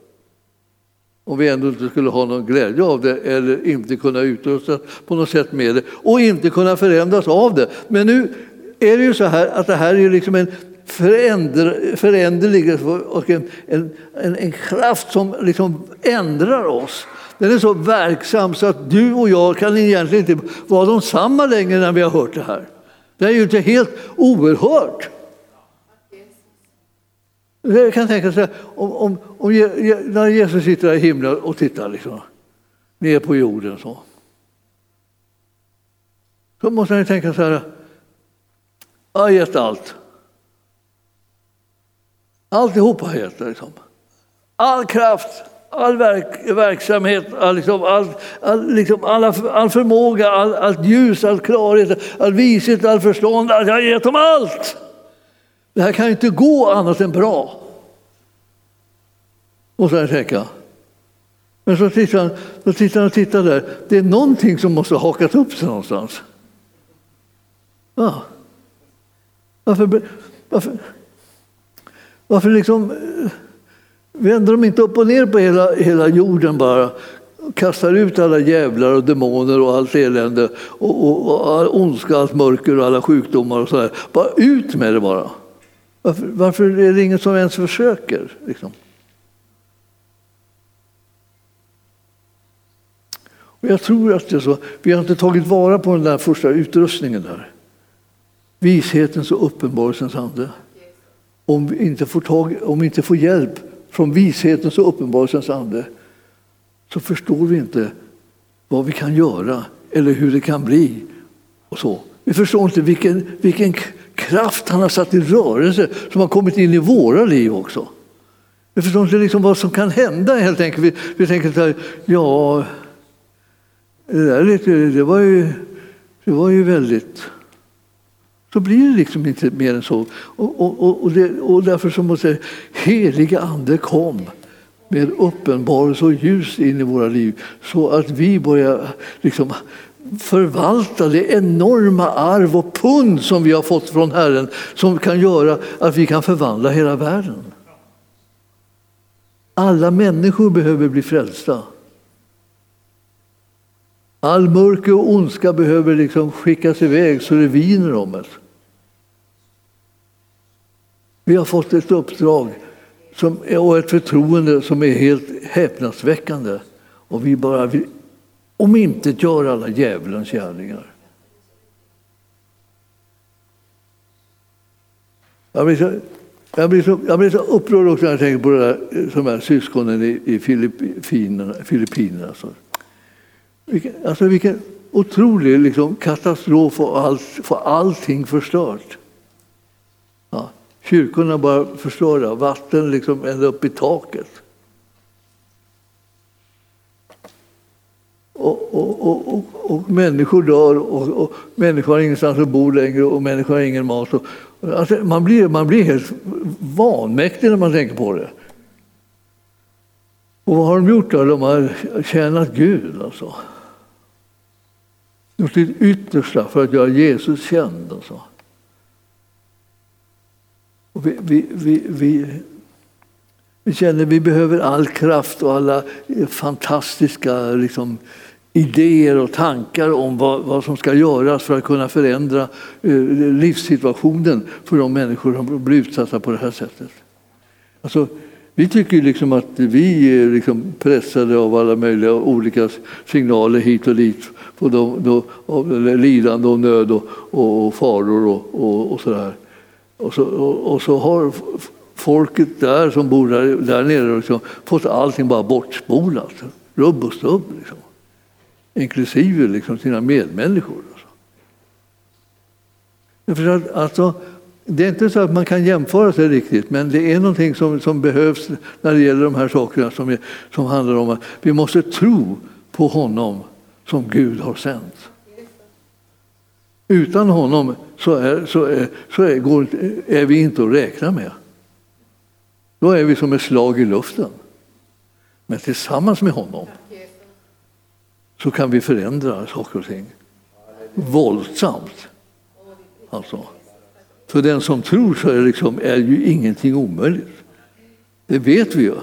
om vi ändå inte skulle ha någon glädje av det eller inte kunna utrustas på något sätt med det och inte kunna förändras av det. Men nu är det ju så här att det här är liksom en föränder, föränderlig och en, en, en, en, kraft som liksom ändrar oss. Den är så verksam så att du och jag kan egentligen inte vara de samma längre när vi har hört det här. Det är ju inte helt oerhört. Jag kan tänka sig om, om, om när Jesus sitter där i himlen och tittar liksom, ner på jorden så. Så måste han tänka så här, jag har gett allt. Alltihopa har gett liksom. All kraft, all verk, verksamhet, all, liksom, all, all, liksom, alla, all förmåga, all, allt ljus, all klarhet, all vishet, all förstånd. Jag har gett dem allt! Det här kan inte gå annat än bra. Och så jag tänka. Men så tittar han, så tittar han och tittar där. Det är någonting som måste ha hakat upp sig någonstans. Ja. Varför, varför, varför liksom eh, vänder de inte upp och ner på hela, hela jorden bara? kastar ut alla jävlar och demoner och allt elände och, och, och all ondska, allt mörker och alla sjukdomar och sådär. Bara ut med det bara. Varför, varför är det ingen som ens försöker? Liksom? Och jag tror att det är så. Vi har inte tagit vara på den där första utrustningen där. Vishetens och uppenbarelsens ande. Om vi inte får, tag, om vi inte får hjälp från vishetens och uppenbarelsens ande så förstår vi inte vad vi kan göra eller hur det kan bli. Och så. Vi förstår inte vilken, vilken kraft han har satt i rörelse som har kommit in i våra liv också. Vi förstår inte liksom vad som kan hända helt enkelt. Vi, vi tänker så här, ja, det, där, det, var ju, det var ju väldigt... Så blir det liksom inte mer än så. Och, och, och, det, och därför så måste jag heliga ande kom med uppenbarelse och ljus in i våra liv så att vi börjar liksom förvalta det enorma arv och pund som vi har fått från Herren som kan göra att vi kan förvandla hela världen. Alla människor behöver bli frälsta. All mörker och ondska behöver liksom skickas iväg så det viner om det. Vi har fått ett uppdrag som, och ett förtroende som är helt häpnadsväckande. Och vi bara vill omintetgöra alla djävulens gärningar. Jag blir, så, jag, blir så, jag blir så upprörd också när jag tänker på det där, eh, de här syskonen i, i Filippinerna. Filippinerna alltså. Vilken, alltså vilken otrolig liksom, katastrof och allt, få allting förstört. Ja, kyrkorna bara förstörda, vatten liksom ända upp i taket. Och, och, och, och, människor dör och, och människor har ingenstans att bo längre och människor har ingen mat. Alltså, man, blir, man blir helt vanmäktig när man tänker på det. Och vad har de gjort då? De har tjänat Gud alltså gjort sitt yttersta för att göra Jesus känd. Alltså. Och vi, vi, vi, vi, vi känner att vi behöver all kraft och alla fantastiska liksom, idéer och tankar om vad, vad, som ska göras för att kunna förändra eh, livssituationen för de människor som blir utsatta på det här sättet. Alltså, vi tycker liksom att vi är liksom pressade av alla möjliga olika signaler hit och dit på de, de, av lidande och nöd och, och, och faror och, och, och sådär. Och så, och, och, så har folket där som bor där, där nere liksom, fått allting bara bortspolat. Rubb och stubb. Liksom. Inklusive liksom sina medmänniskor. Alltså. alltså, det är inte så att man kan jämföra sig riktigt, men det är någonting som, som behövs när det gäller de här sakerna som, är, som handlar om att vi måste tro på honom som Gud har sänt. Utan honom så är, så är, så är, går, är vi inte att räkna med. Då är vi som ett slag i luften. Men tillsammans med honom så kan vi förändra saker och ting. Våldsamt. Alltså. För den som tror så är, liksom, är ju ingenting omöjligt. Det vet vi ju.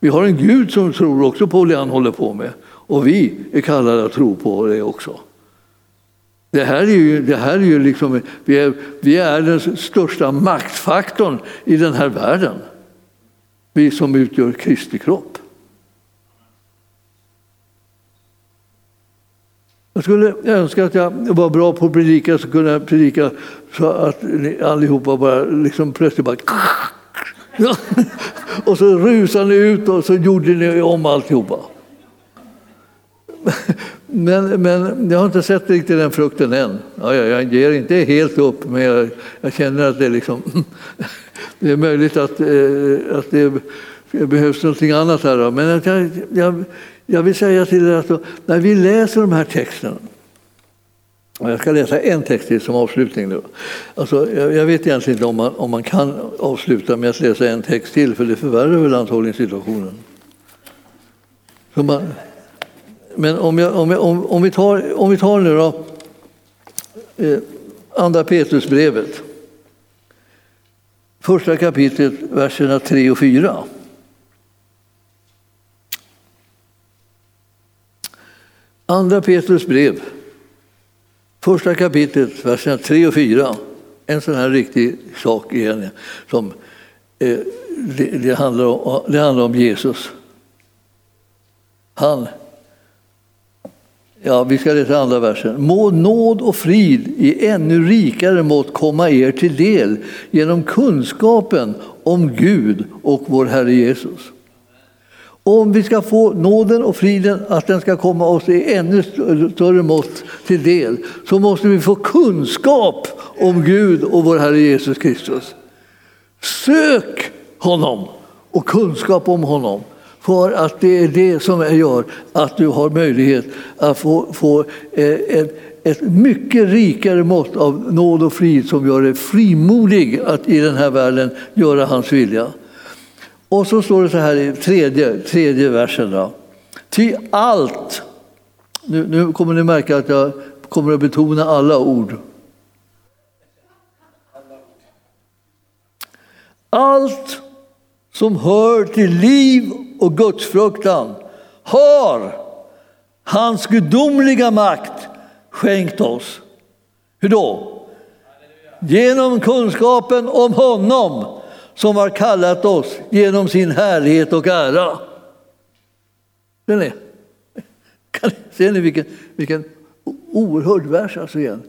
Vi har en Gud som tror också på det han håller på med. Och vi är kallade att tro på det också. Det här är ju, det här är ju liksom, vi, är, vi är den största maktfaktorn i den här världen. Vi som utgör Kristi kropp. Jag skulle önska att jag var bra på att predika så kunde jag predika så att ni allihopa bara liksom plötsligt bara och så rusade ni ut och så gjorde ni om alltihopa. Men, men jag har inte sett riktigt den frukten än. Ja, jag ger inte helt upp, men jag, jag känner att det, liksom, det är möjligt att, eh, att det, det behövs någonting annat här. Men jag, jag, jag vill säga till er att när vi läser de här texterna jag ska läsa en text till som avslutning nu. Alltså, jag, jag vet egentligen inte om man, om man kan avsluta med att läsa en text till, för det förvärrar väl antagligen situationen. Man, men om, jag, om, jag, om, om, vi tar, om vi tar nu då eh, Andra Petrusbrevet. Första kapitlet, verserna 3 och 4. Andra Petrus brev, första kapitlet, verserna 3 och 4. En sån här riktig sak igen, som eh, det, det, handlar om, det handlar om Jesus. Han Ja, vi ska läsa andra versen. Må nåd och frid i ännu rikare mått komma er till del genom kunskapen om Gud och vår Herre Jesus. Om vi ska få nåden och friden, att den ska komma oss i ännu större mått till del, så måste vi få kunskap om Gud och vår Herre Jesus Kristus. Sök honom och kunskap om honom. För att det är det som gör att du har möjlighet att få, få eh, ett, ett mycket rikare mått av nåd och frid som gör dig frimodig att i den här världen göra hans vilja. Och så står det så här i tredje, tredje versen. Då. Ty allt, nu, nu kommer ni märka att jag kommer att betona alla ord. Allt som hör till liv och gudsfruktan har hans gudomliga makt skänkt oss. Hur då? Genom kunskapen om honom som har kallat oss genom sin härlighet och ära. Ser ni? Ser ni vilken, vilken oerhörd vers alltså igen?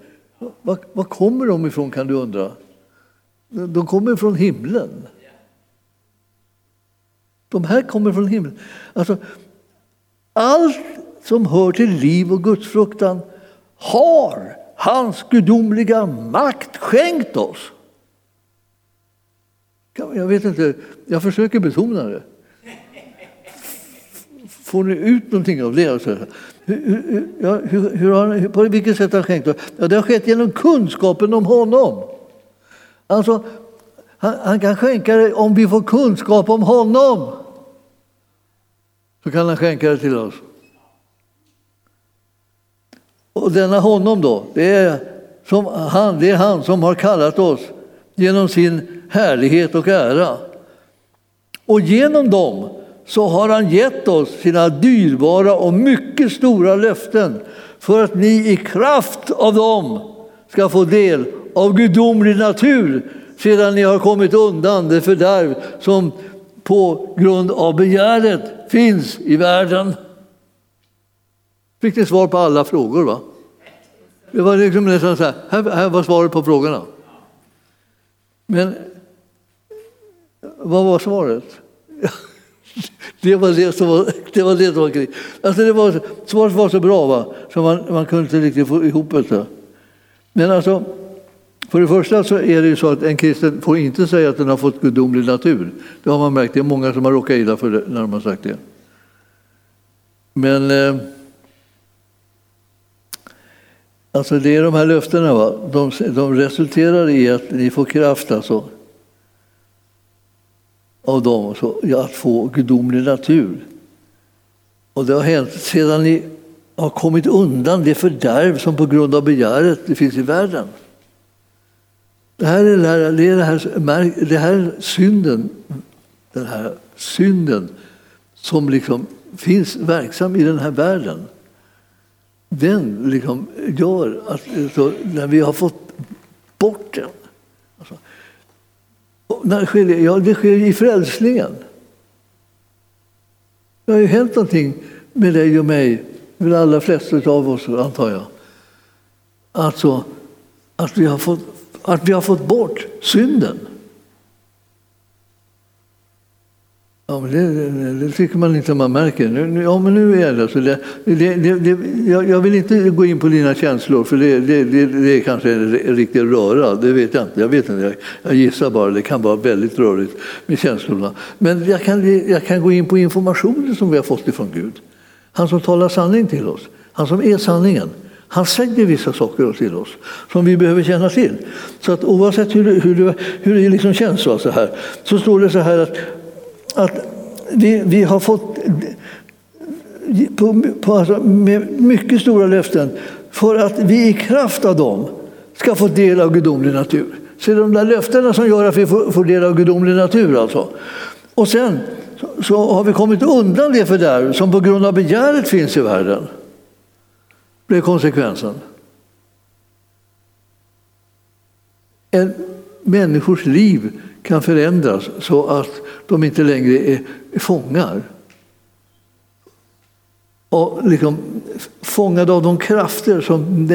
Var, var kommer de ifrån kan du undra? De kommer från himlen. De här kommer från himlen. Alltså, allt som hör till liv och gudsfruktan har hans gudomliga makt skänkt oss. Jag vet inte, jag försöker betona det. Får ni ut någonting av det? Alltså, hur, ja, hur, hur har, på vilket sätt har han skänkt? Ja, det har skett genom kunskapen om honom. Alltså, han, han kan skänka det om vi får kunskap om honom. Så kan han skänka det till oss. Och denna honom då, det är, som han, det är han som har kallat oss genom sin härlighet och ära. Och genom dem så har han gett oss sina dyrbara och mycket stora löften för att ni i kraft av dem ska få del av gudomlig natur sedan ni har kommit undan det fördärv som på grund av begäret finns i världen. Fick ni svar på alla frågor? va? Det var liksom nästan så här, här var svaret på frågorna. Men vad var svaret? Det var det som var, det var, det som var krig. Alltså det var, svaret var så bra va? så man, man kunde inte riktigt få ihop det. Men alltså, för det första så är det ju så att en kristen får inte säga att den har fått gudomlig natur. Det har man märkt, det är många som har råkat illa för det när de har sagt det. Men eh, alltså det är de här löftena, va? De, de resulterar i att ni får kraft alltså av dem så, att få gudomlig natur. Och det har hänt sedan ni har kommit undan det fördärv som på grund av begäret det finns i världen. Det här är, det här, det är det här, det här synden, den här synden som liksom finns verksam i den här världen. Den liksom gör att så, när vi har fått bort den alltså, när sker det? Ja, det sker i frälsningen. Det har ju hänt någonting med dig och mig, med de allra flesta av oss antar jag. Alltså att vi har fått, att vi har fått bort synden. Ja, men det, det, det, tycker man inte man märker. Nu, ja, men nu är det så. Det, det, det, jag, jag, vill inte gå in på dina känslor, för det, det, det, det är kanske en riktig röra. Det vet jag inte. Jag, vet inte. Jag, jag gissar bara. Det kan vara väldigt rörigt med känslorna. Men jag kan, jag kan gå in på informationen som vi har fått ifrån Gud. Han som talar sanning till oss. Han som är sanningen. Han säger vissa saker till oss som vi behöver känna till. Så att oavsett hur, hur, det, hur det liksom känns så här, så står det så här att att vi, vi har fått på, på, alltså, med mycket stora löften för att vi i kraft av dem ska få del av gudomlig natur. Så det är de där löftena som gör att vi får, får del av gudomlig natur. Alltså. Och sen så, så, har vi kommit undan det för där som på grund av begäret finns i världen. Det är konsekvensen. En människors liv kan förändras så att de inte längre är fångar. Och liksom fångade av de krafter, som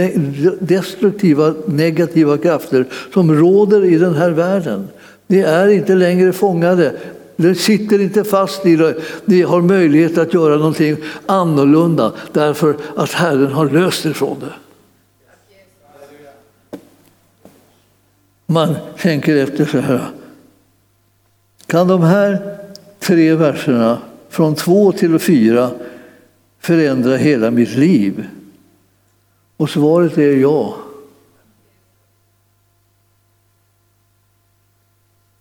destruktiva, negativa krafter som råder i den här världen. Ni är inte längre fångade. De sitter inte fast i det. Ni har möjlighet att göra någonting annorlunda därför att Herren har löst er från det. Man tänker efter så här. Kan de här tre verserna, från två till fyra, förändra hela mitt liv? Och svaret är ja.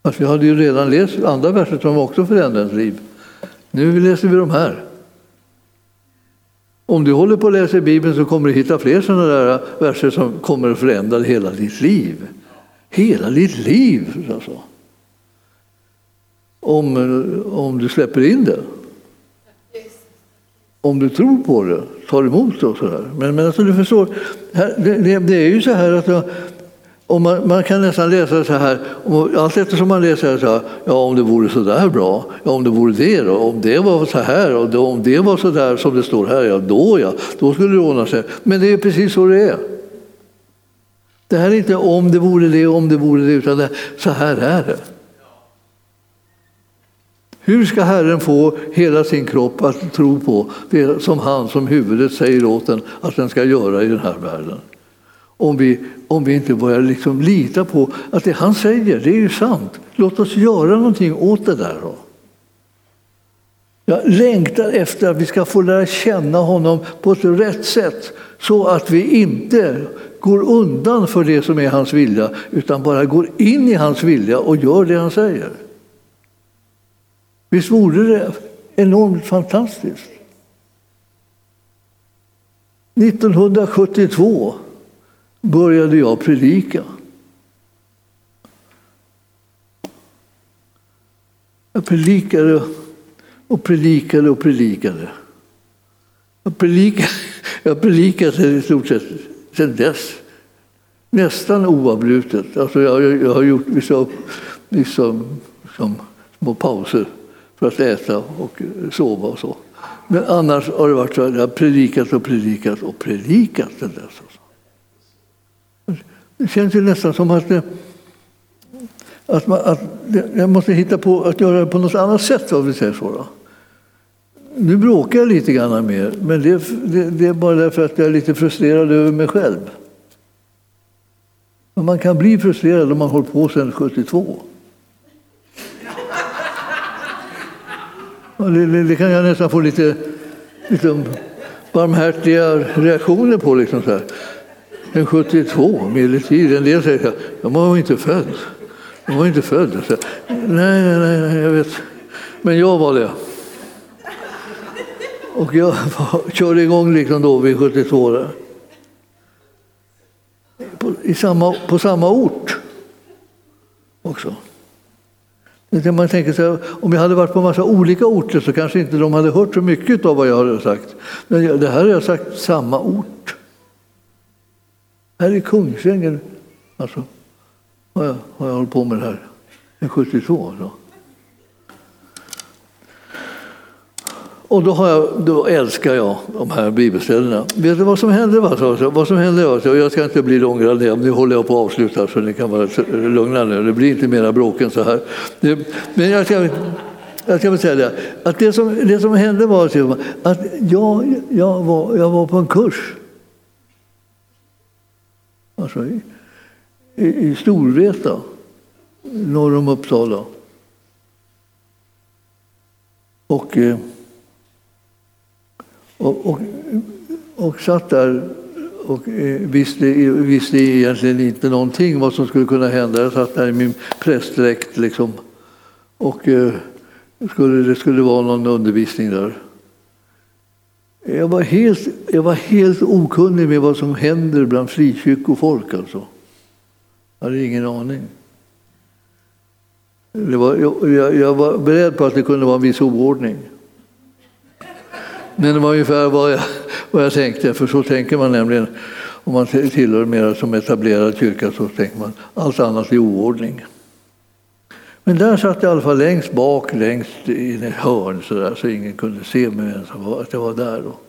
Alltså, Fast vi hade ju redan läst andra verser som också förändrar ens liv. Nu läser vi de här. Om du håller på att läsa Bibeln så kommer du hitta fler sådana där verser som kommer att förändra hela ditt liv. Hela ditt liv! Alltså om, om du släpper in det. Om du tror på det, tar emot det och sådär. Men, men alltså, du förstår, här, det, det, är ju så här att om man, man, kan nästan läsa så här, allt eftersom man läser så här, ja om det vore så där bra, ja om det vore det då, om det var så här och då, om det var så där som det står här, ja då ja, då skulle det ordna sig. Men det är precis så det är. Det här är inte om det vore det, om det vore det, utan det, så här är det. Hur ska Herren få hela sin kropp att tro på det som han som huvudet säger åt den att den ska göra i den här världen? Om vi, om vi inte börjar liksom lita på att det han säger, det är ju sant. Låt oss göra någonting åt det där. Då. Jag längtar efter att vi ska få lära känna honom på ett rätt sätt så att vi inte går undan för det som är hans vilja utan bara går in i hans vilja och gör det han säger. Visst vore det enormt fantastiskt? 1972 började jag predika. Jag predikade och predikade och predikade. Jag predikade, jag predikade i stort sett sedan dess. Nästan oavbrutet. Alltså jag, jag har gjort vissa, vissa liksom, små pauser för att äta och sova och så. Men annars har det varit så att jag har predikat och predikat och predikat sen dess. Det känns ju nästan som att, det, att, man, att jag måste hitta på att göra det på något annat sätt om vi säger så. Då. Nu bråkar jag lite grann mer, men det, det, det är bara därför att jag är lite frustrerad över mig själv. Men man kan bli frustrerad om man hållit på sedan 72. Det, det, det, kan jag nästan få lite liksom, barmhärtiga reaktioner på. Liksom så här. En 72, medeltid. En del säger att de var inte född. De var inte född. Så, nej, nej, nej, nej, jag vet. Men jag var det. Och jag körde igång liksom då vid 72 där. På, i samma, på samma ort också. Man tänker sig, om jag hade varit på en massa olika orter så kanske inte de hade hört så mycket av vad jag hade sagt. Men det här har jag sagt samma ort. Här i Kungsängen alltså, har, jag, har jag hållit på med det här, sedan 72. Då. Och då, har jag, då älskar jag de här bibelställena. Vet du vad som hände? Vad som hände var, jag ska inte bli långrandig, nu håller jag på att avsluta så ni kan vara lugna nu. Det blir inte mera bråk än så här. Men jag ska, jag ska säga det. Att det, som, det som hände var att jag, jag, var, jag var på en kurs. Alltså i, i, i Storvreta, norr om Uppsala. Och, eh, och, och, och satt där och eh, visste, visste egentligen inte någonting vad som skulle kunna hända. Jag satt där i min prästdräkt liksom. Och eh, skulle, det skulle vara någon undervisning där. Jag var helt, jag var helt okunnig med vad som händer bland frikyrkofolk. Alltså. Jag hade ingen aning. Det var, jag, jag, var beredd på att det kunde vara en viss oordning. Men det var ungefär vad jag, vad jag tänkte, för så tänker man nämligen om man tillhör mer som etablerad kyrka så tänker man allt annat är oordning. Men där satt jag i alla fall längst bak, längst i ett hörn så, där, så ingen kunde se mig ens att jag var där. Då.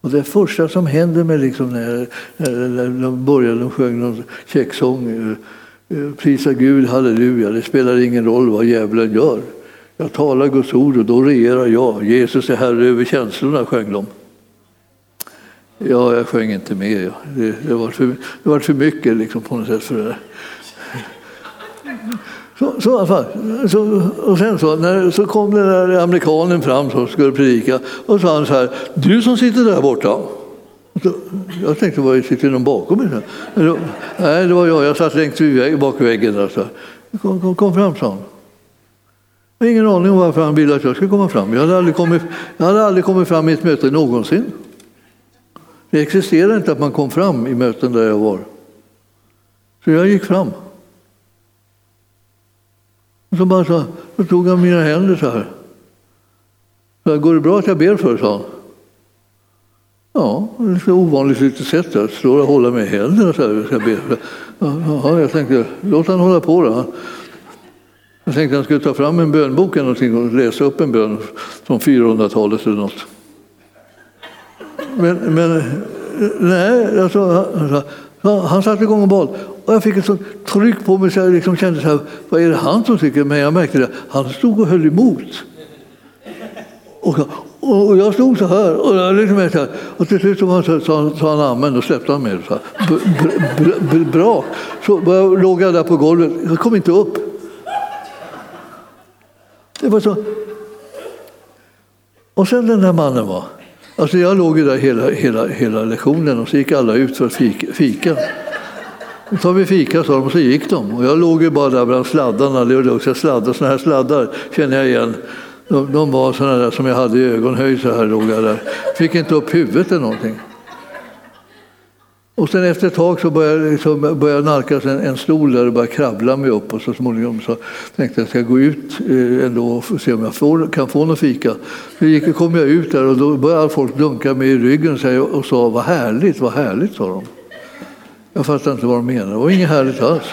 Och det första som hände mig liksom när, när, när de började, de sjöng någon käcksång, eh, eh, prisa Gud, halleluja, det spelar ingen roll vad djävulen gör. Jag talar Guds ord och då regerar jag. Jesus är herre över känslorna, sjöng de. Ja, jag sjöng inte med. Det, det, var, för, det var för mycket liksom, på något sätt för det där. Så, så, så, och sen så, när, så kom den där amerikanen fram som skulle predika och sa han så här, du som sitter där borta. Så, jag tänkte, var sitter någon bakom mig? Nej, det var jag. Jag satt längst bak i väggen. Där, så. Kom, kom, kom fram, sa han. Jag har ingen aning om varför han ville att jag skulle komma fram. Jag hade aldrig kommit, jag hade aldrig kommit fram i ett möte någonsin. Det existerar inte att man kom fram i möten där jag var. Så jag gick fram. Och så, bara så, så tog han mina händer så här. Så här, Går det bra att jag ber för sa han. Ja, det är ett ovanligt litet sätt. att stå och hålla mig i händerna så här. Jag, ber. Ja, jag tänkte, låt han hålla på då. Jag tänkte att han skulle ta fram en bönbok eller någonting och läsa upp en bön från 400-talet eller något. Men, men nej, alltså, han, han satte igång och bad. Och jag fick ett sånt tryck på mig så jag liksom kände så här, vad är det han som tycker? Men jag märkte det, han stod och höll emot. Och, och jag stod så här och, jag liksom så här, och till slut sa han, sa, sa han amen och släppte han mig. Så här. Bra! Så låg jag där på golvet, jag kom inte upp. Det var så. Och sen den där mannen var. Alltså jag låg ju där hela, hela, hela lektionen och så gick alla ut för att fika. Då tar vi fika, sa de, och så gick de. Och jag låg ju bara där bland sladdarna. Det var också sladdar, såna här sladdar känner jag igen. De, de var såna där som jag hade i ögonhöjd, så här låg jag där. Fick inte upp huvudet eller någonting. Och sen efter ett tag så började jag, liksom, började jag nalkas en, en stol där och började krabbla mig upp och så småningom så tänkte jag att jag ska gå ut eh, ändå och se om jag får, kan få någon fika. Så gick, kom jag ut där och då började folk dunka mig i ryggen och, och sa vad härligt, vad härligt sa de. Jag fattade inte vad de menade, det var inget härligt alls.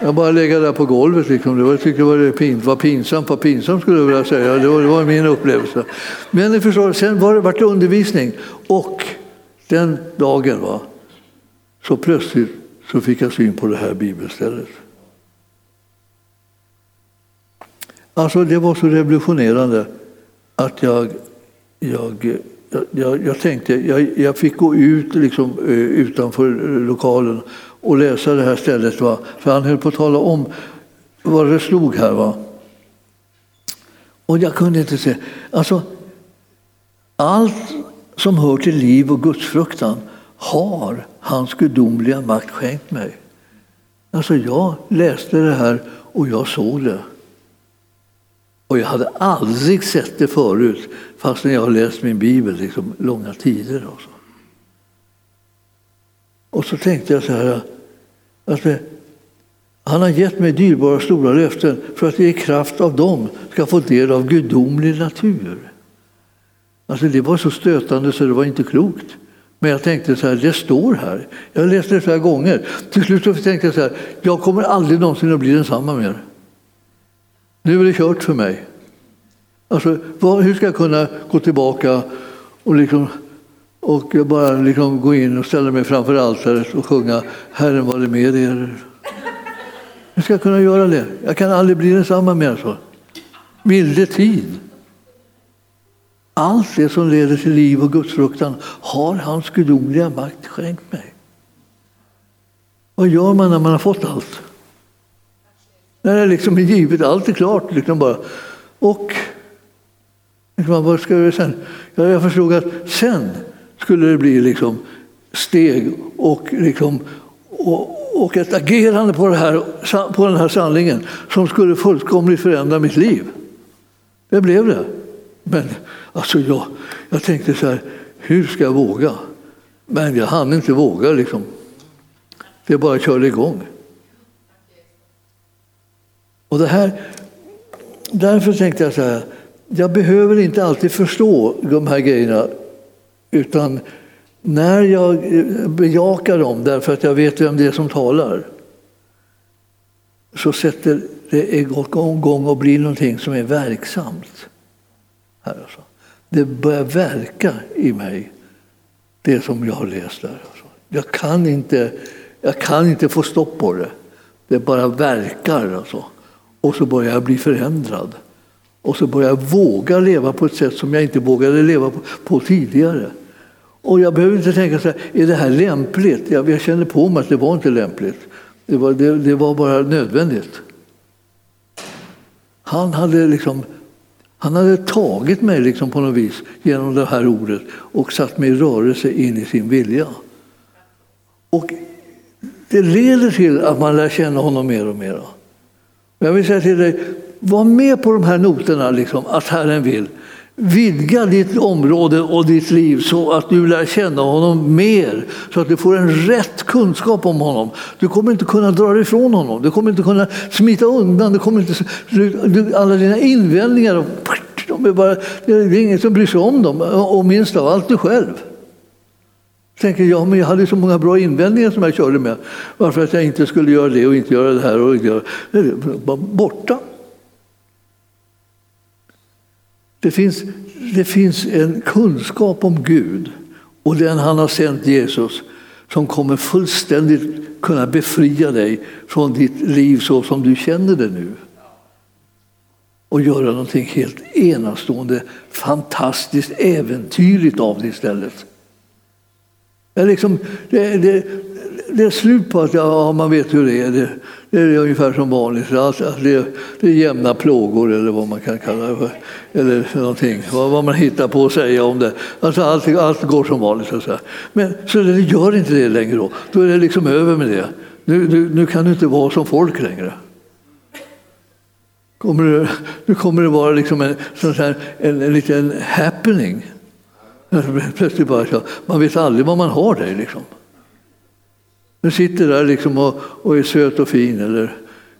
Jag bara lägga där på golvet. Liksom. Det var, jag tyckte det var, pin, var pinsamt, vad pinsamt skulle jag vilja säga. Det var, det var min upplevelse. Men ni förstår, sen var det, var det undervisning. Och den dagen va, så plötsligt så fick jag syn på det här bibelstället. Alltså det var så revolutionerande att jag, jag, jag, jag tänkte, jag, jag fick gå ut liksom, eh, utanför lokalen och läsa det här stället. Va? För han höll på att tala om vad det slog här. Va? Och jag kunde inte se. Alltså, allt som hör till liv och gudsfruktan har hans gudomliga makt skänkt mig. Alltså jag läste det här och jag såg det. Och jag hade aldrig sett det förut fastän jag har läst min bibel liksom, långa tider. Och så. och så tänkte jag så här att eh, han har gett mig dyrbara stora löften för att jag i kraft av dem ska få del av gudomlig natur. Alltså det var så stötande så det var inte klokt. Men jag tänkte så här, det står här. Jag läste det flera gånger. Till slut så tänkte jag så här, jag kommer aldrig någonsin att bli densamma mer. Nu är det kört för mig. Alltså, vad, hur ska jag kunna gå tillbaka och, liksom, och bara liksom gå in och ställa mig framför altaret och sjunga Herren var det med er? Hur ska jag kunna göra det? Jag kan aldrig bli densamma mer. Så. vilde tid. Allt det som leder till liv och gudsfruktan har hans gudomliga makt skänkt mig. Vad gör man när man har fått allt? När det liksom är givet, allt är klart. Liksom bara. Och liksom, vad ska jag göra sen? Ja, jag förstod att sen skulle det bli liksom steg och, liksom, och, och ett agerande på, det här, på den här sanningen som skulle fullkomligt förändra mitt liv. Det blev det. Men alltså jag, jag tänkte så här, hur ska jag våga? Men jag hann inte våga. Liksom. Det bara körde igång. Och det här, därför tänkte jag så här, jag behöver inte alltid förstå de här grejerna utan när jag eh, bejakar dem därför att jag vet vem det är som talar så sätter det igång och blir någonting som är verksamt. Här alltså. Det börjar verka i mig, det som jag har läst där. Alltså. Jag, kan inte, jag kan inte få stopp på det. Det bara verkar. Alltså. Och så börjar jag bli förändrad. Och så börjar jag våga leva på ett sätt som jag inte vågade leva på, på tidigare. Och jag behöver inte tänka så här, är det här lämpligt? Jag, jag känner på mig att det var inte lämpligt. Det var, det, det var bara nödvändigt. Han hade, liksom, han hade tagit mig liksom på något vis genom det här ordet och satt mig i rörelse in i sin vilja. Och det leder till att man lär känna honom mer och mer. Jag vill säga till dig, var med på de här noterna, liksom, att Herren vill. Vidga ditt område och ditt liv så att du lär känna honom mer, så att du får en rätt kunskap om honom. Du kommer inte kunna dra dig ifrån honom, du kommer inte kunna smita undan, du kommer inte, du, alla dina invändningar, de är bara, det är ingen som bryr sig om dem, och minst av allt du själv. Tänker jag, men jag hade så många bra invändningar som jag körde med. Varför att jag inte skulle göra det och inte göra det här och inte göra det. är bara borta. Det finns, det finns en kunskap om Gud och den han har sänt Jesus som kommer fullständigt kunna befria dig från ditt liv så som du känner det nu. Och göra någonting helt enastående, fantastiskt, äventyrligt av det istället. Det är, liksom, det, det, det är slut på att ja, man vet hur det är. Det, det är ungefär som vanligt. Alltså, det, det är jämna plågor eller vad man kan kalla det för. Eller någonting. Vad, vad man hittar på att säga om det. Alltså, allt, allt går som vanligt. Så, Men, så det gör inte det längre då. Då är det liksom över med det. Nu, nu, nu kan du inte vara som folk längre. Kommer det, nu kommer det vara liksom en, sån här, en, en liten happening. Plötsligt bara man vet aldrig vad man har där. Liksom. Du sitter där liksom och, och är söt och fin eller,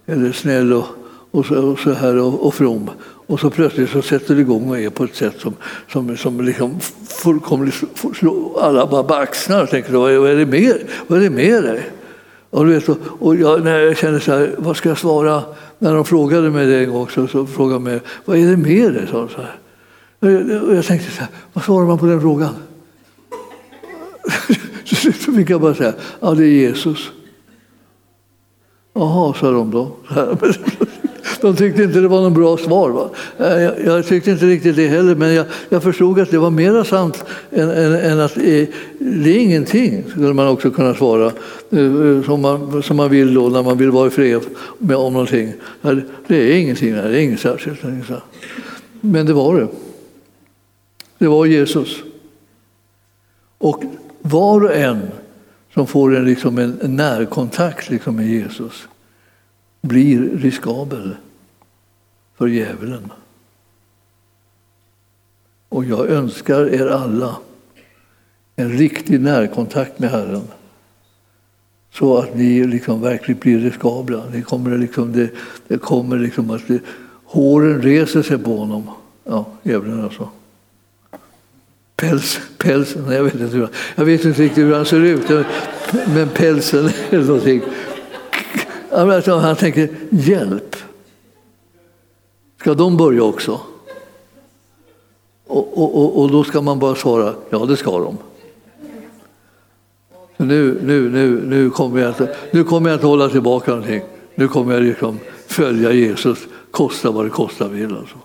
eller snäll och, och, så, och så här och, och from. Och så plötsligt så sätter det igång och är på ett sätt som, som, som liksom fullkomligt slår alla bara på axlarna och tänker vad är, vad är det med, Vad är det med dig? Och, du vet, och jag, när jag kände så här, vad ska jag svara? När de frågade mig det en gång så, så frågade de mig, vad är det med dig? Så här. Och jag tänkte så här, vad svarar man på den frågan? Så fick jag bara säga, ja det är Jesus. Jaha, sa de då. De tyckte inte det var något bra svar. Va? Jag, jag tyckte inte riktigt det heller, men jag, jag förstod att det var mera sant än, än, än att det är, det är ingenting, skulle man också kunna svara, eh, som man, som man vill då när man vill vara i fred med, om någonting. Det är ingenting, det är inget särskilt. Men det var det. Det var Jesus. Och var och en som får en, liksom en närkontakt liksom med Jesus blir riskabel för djävulen. Och jag önskar er alla en riktig närkontakt med Herren så att ni liksom verkligen blir riskabla. Det kommer, liksom, det, det kommer liksom att det, håren reser sig på honom. Ja, djävulen alltså. Päls, pälsen, jag vet, inte hur, jag vet inte riktigt hur han ser ut, men pälsen eller någonting. Alltså, han tänker, hjälp. Ska de börja också? Och, och, och, då ska man bara svara, ja det ska de. Nu, nu, nu, nu, kommer jag inte, nu kommer jag inte hålla tillbaka någonting. Nu kommer jag liksom följa Jesus, kosta vad det kosta vill. Alltså.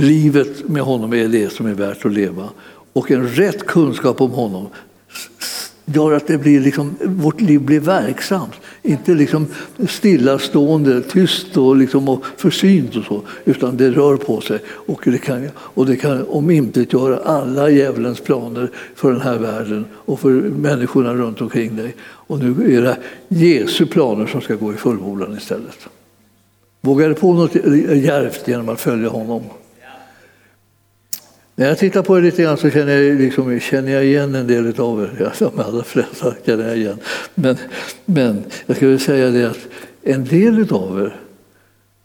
Livet med honom är det som är värt att leva. Och en rätt kunskap om honom gör att det blir liksom, vårt liv blir verksamt. Inte liksom stillastående, tyst och, liksom och försynt och så, utan det rör på sig. Och det kan, och det kan omintetgöra alla djävulens planer för den här världen och för människorna runt omkring dig. Och nu är det Jesu planer som ska gå i fullbordan istället. Våga på något djärvt genom att följa honom. När jag tittar på er lite grann så känner jag, liksom, känner jag igen en del av er. Ja, de allra flesta känner jag igen. Men, men jag skulle säga det att en del av er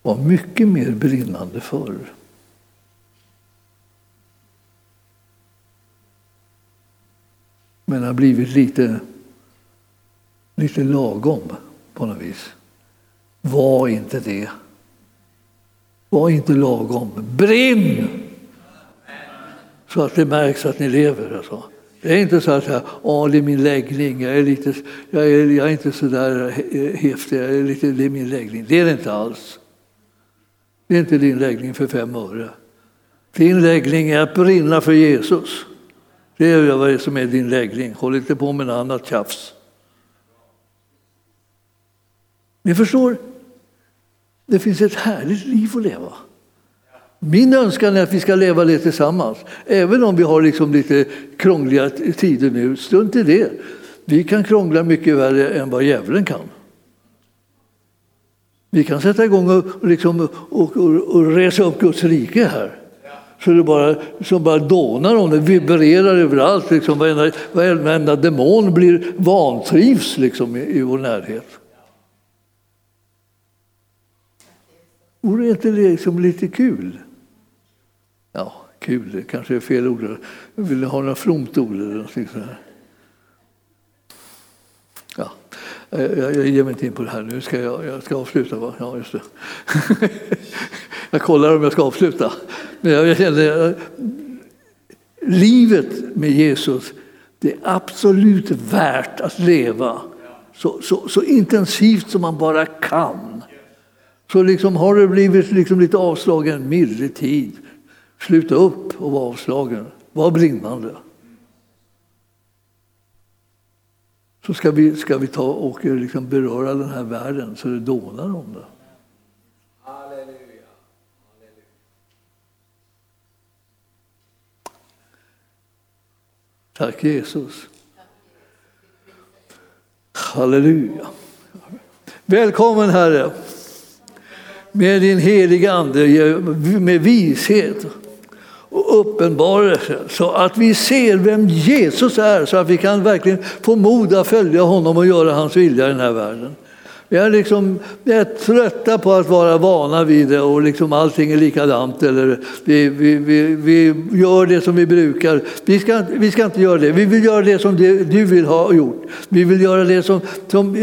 var mycket mer brinnande förr. Men har blivit lite, lite lagom på något vis. Var inte det. Var inte lagom. Brinn! Så att det märks att ni lever. Alltså. Det är inte så att jag, det är min läggning, jag är, lite, jag är, jag är inte så där häftig, jag är lite, det är min läggning. Det är det inte alls. Det är inte din läggning för fem öre. Din läggning är att brinna för Jesus. Det är vad som är din läggning. Håll inte på med något annat tjafs. Ni förstår, det finns ett härligt liv att leva. Min önskan är att vi ska leva det tillsammans. Även om vi har liksom lite krångliga tider nu, strunt i det. Vi kan krångla mycket värre än vad djävulen kan. Vi kan sätta igång och, liksom, och, och, och resa upp Guds rike här. Så det bara, som bara dånar om det, vibrerar överallt. Liksom, varenda, varenda demon blir vantrivs liksom, i, i vår närhet. Vore inte det liksom lite kul? Ja, kul, det kanske är fel ord. Jag du ha något fromt ord eller någonting sådär. Ja, jag, jag ger mig inte in på det här nu. Ska jag, jag ska avsluta, va? Ja, just det. jag kollar om jag ska avsluta. Men jag kände, livet med Jesus, det är absolut värt att leva så, så, så intensivt som man bara kan. Så liksom har det blivit liksom lite avslagen, milde tid. Sluta upp och vara avslagen. Var brinnande. Så ska vi, ska vi ta och eh, liksom beröra den här världen så det dånar om det. Halleluja. Tack Jesus. Halleluja. Välkommen Herre med din heliga Ande, med vishet uppenbarelse så att vi ser vem Jesus är så att vi kan verkligen få mod att följa honom och göra hans vilja i den här världen. Vi är, liksom, vi är trötta på att vara vana vid det och liksom allting är likadant. Eller vi, vi, vi, vi gör det som vi brukar. Vi ska, vi ska inte göra det. Vi vill göra det som du vill ha gjort. Vi vill göra det som, som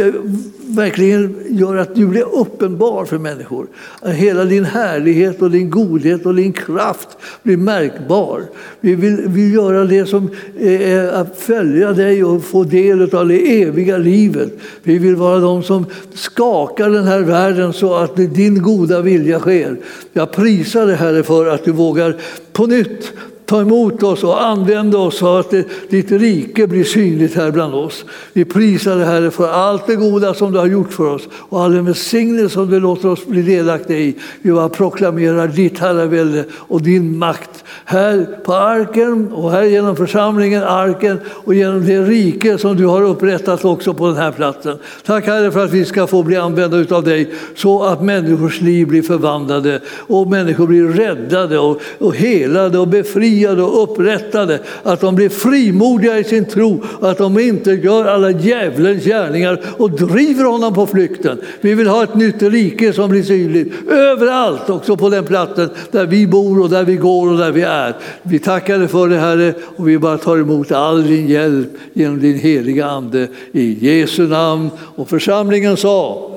verkligen gör att du blir uppenbar för människor. Att Hela din härlighet och din godhet och din kraft blir märkbar. Vi vill, vill göra det som eh, är att följa dig och få del av det eviga livet. Vi vill vara de som skakar den här världen så att din goda vilja sker. Jag prisar dig Herre för att du vågar på nytt Ta emot oss och använd oss så att ditt rike blir synligt här bland oss. Vi prisar dig Herre för allt det goda som du har gjort för oss och all den välsignelse som du låter oss bli delaktiga i. Vi bara proklamerar ditt herravälde och din makt här på arken och här genom församlingen, arken och genom det rike som du har upprättat också på den här platsen. Tack Herre för att vi ska få bli använda av dig så att människors liv blir förvandlade och människor blir räddade och, och helade och befriade befriade och upprättade, att de blir frimodiga i sin tro, att de inte gör alla djävulens gärningar och driver honom på flykten. Vi vill ha ett nytt rike som blir synligt överallt, också på den platsen där vi bor och där vi går och där vi är. Vi tackar dig för det Herre och vi bara tar emot all din hjälp genom din heliga Ande i Jesu namn. Och församlingen sa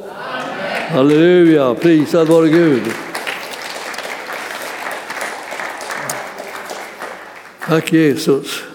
Halleluja, prisad vare Gud. Tack Jesus.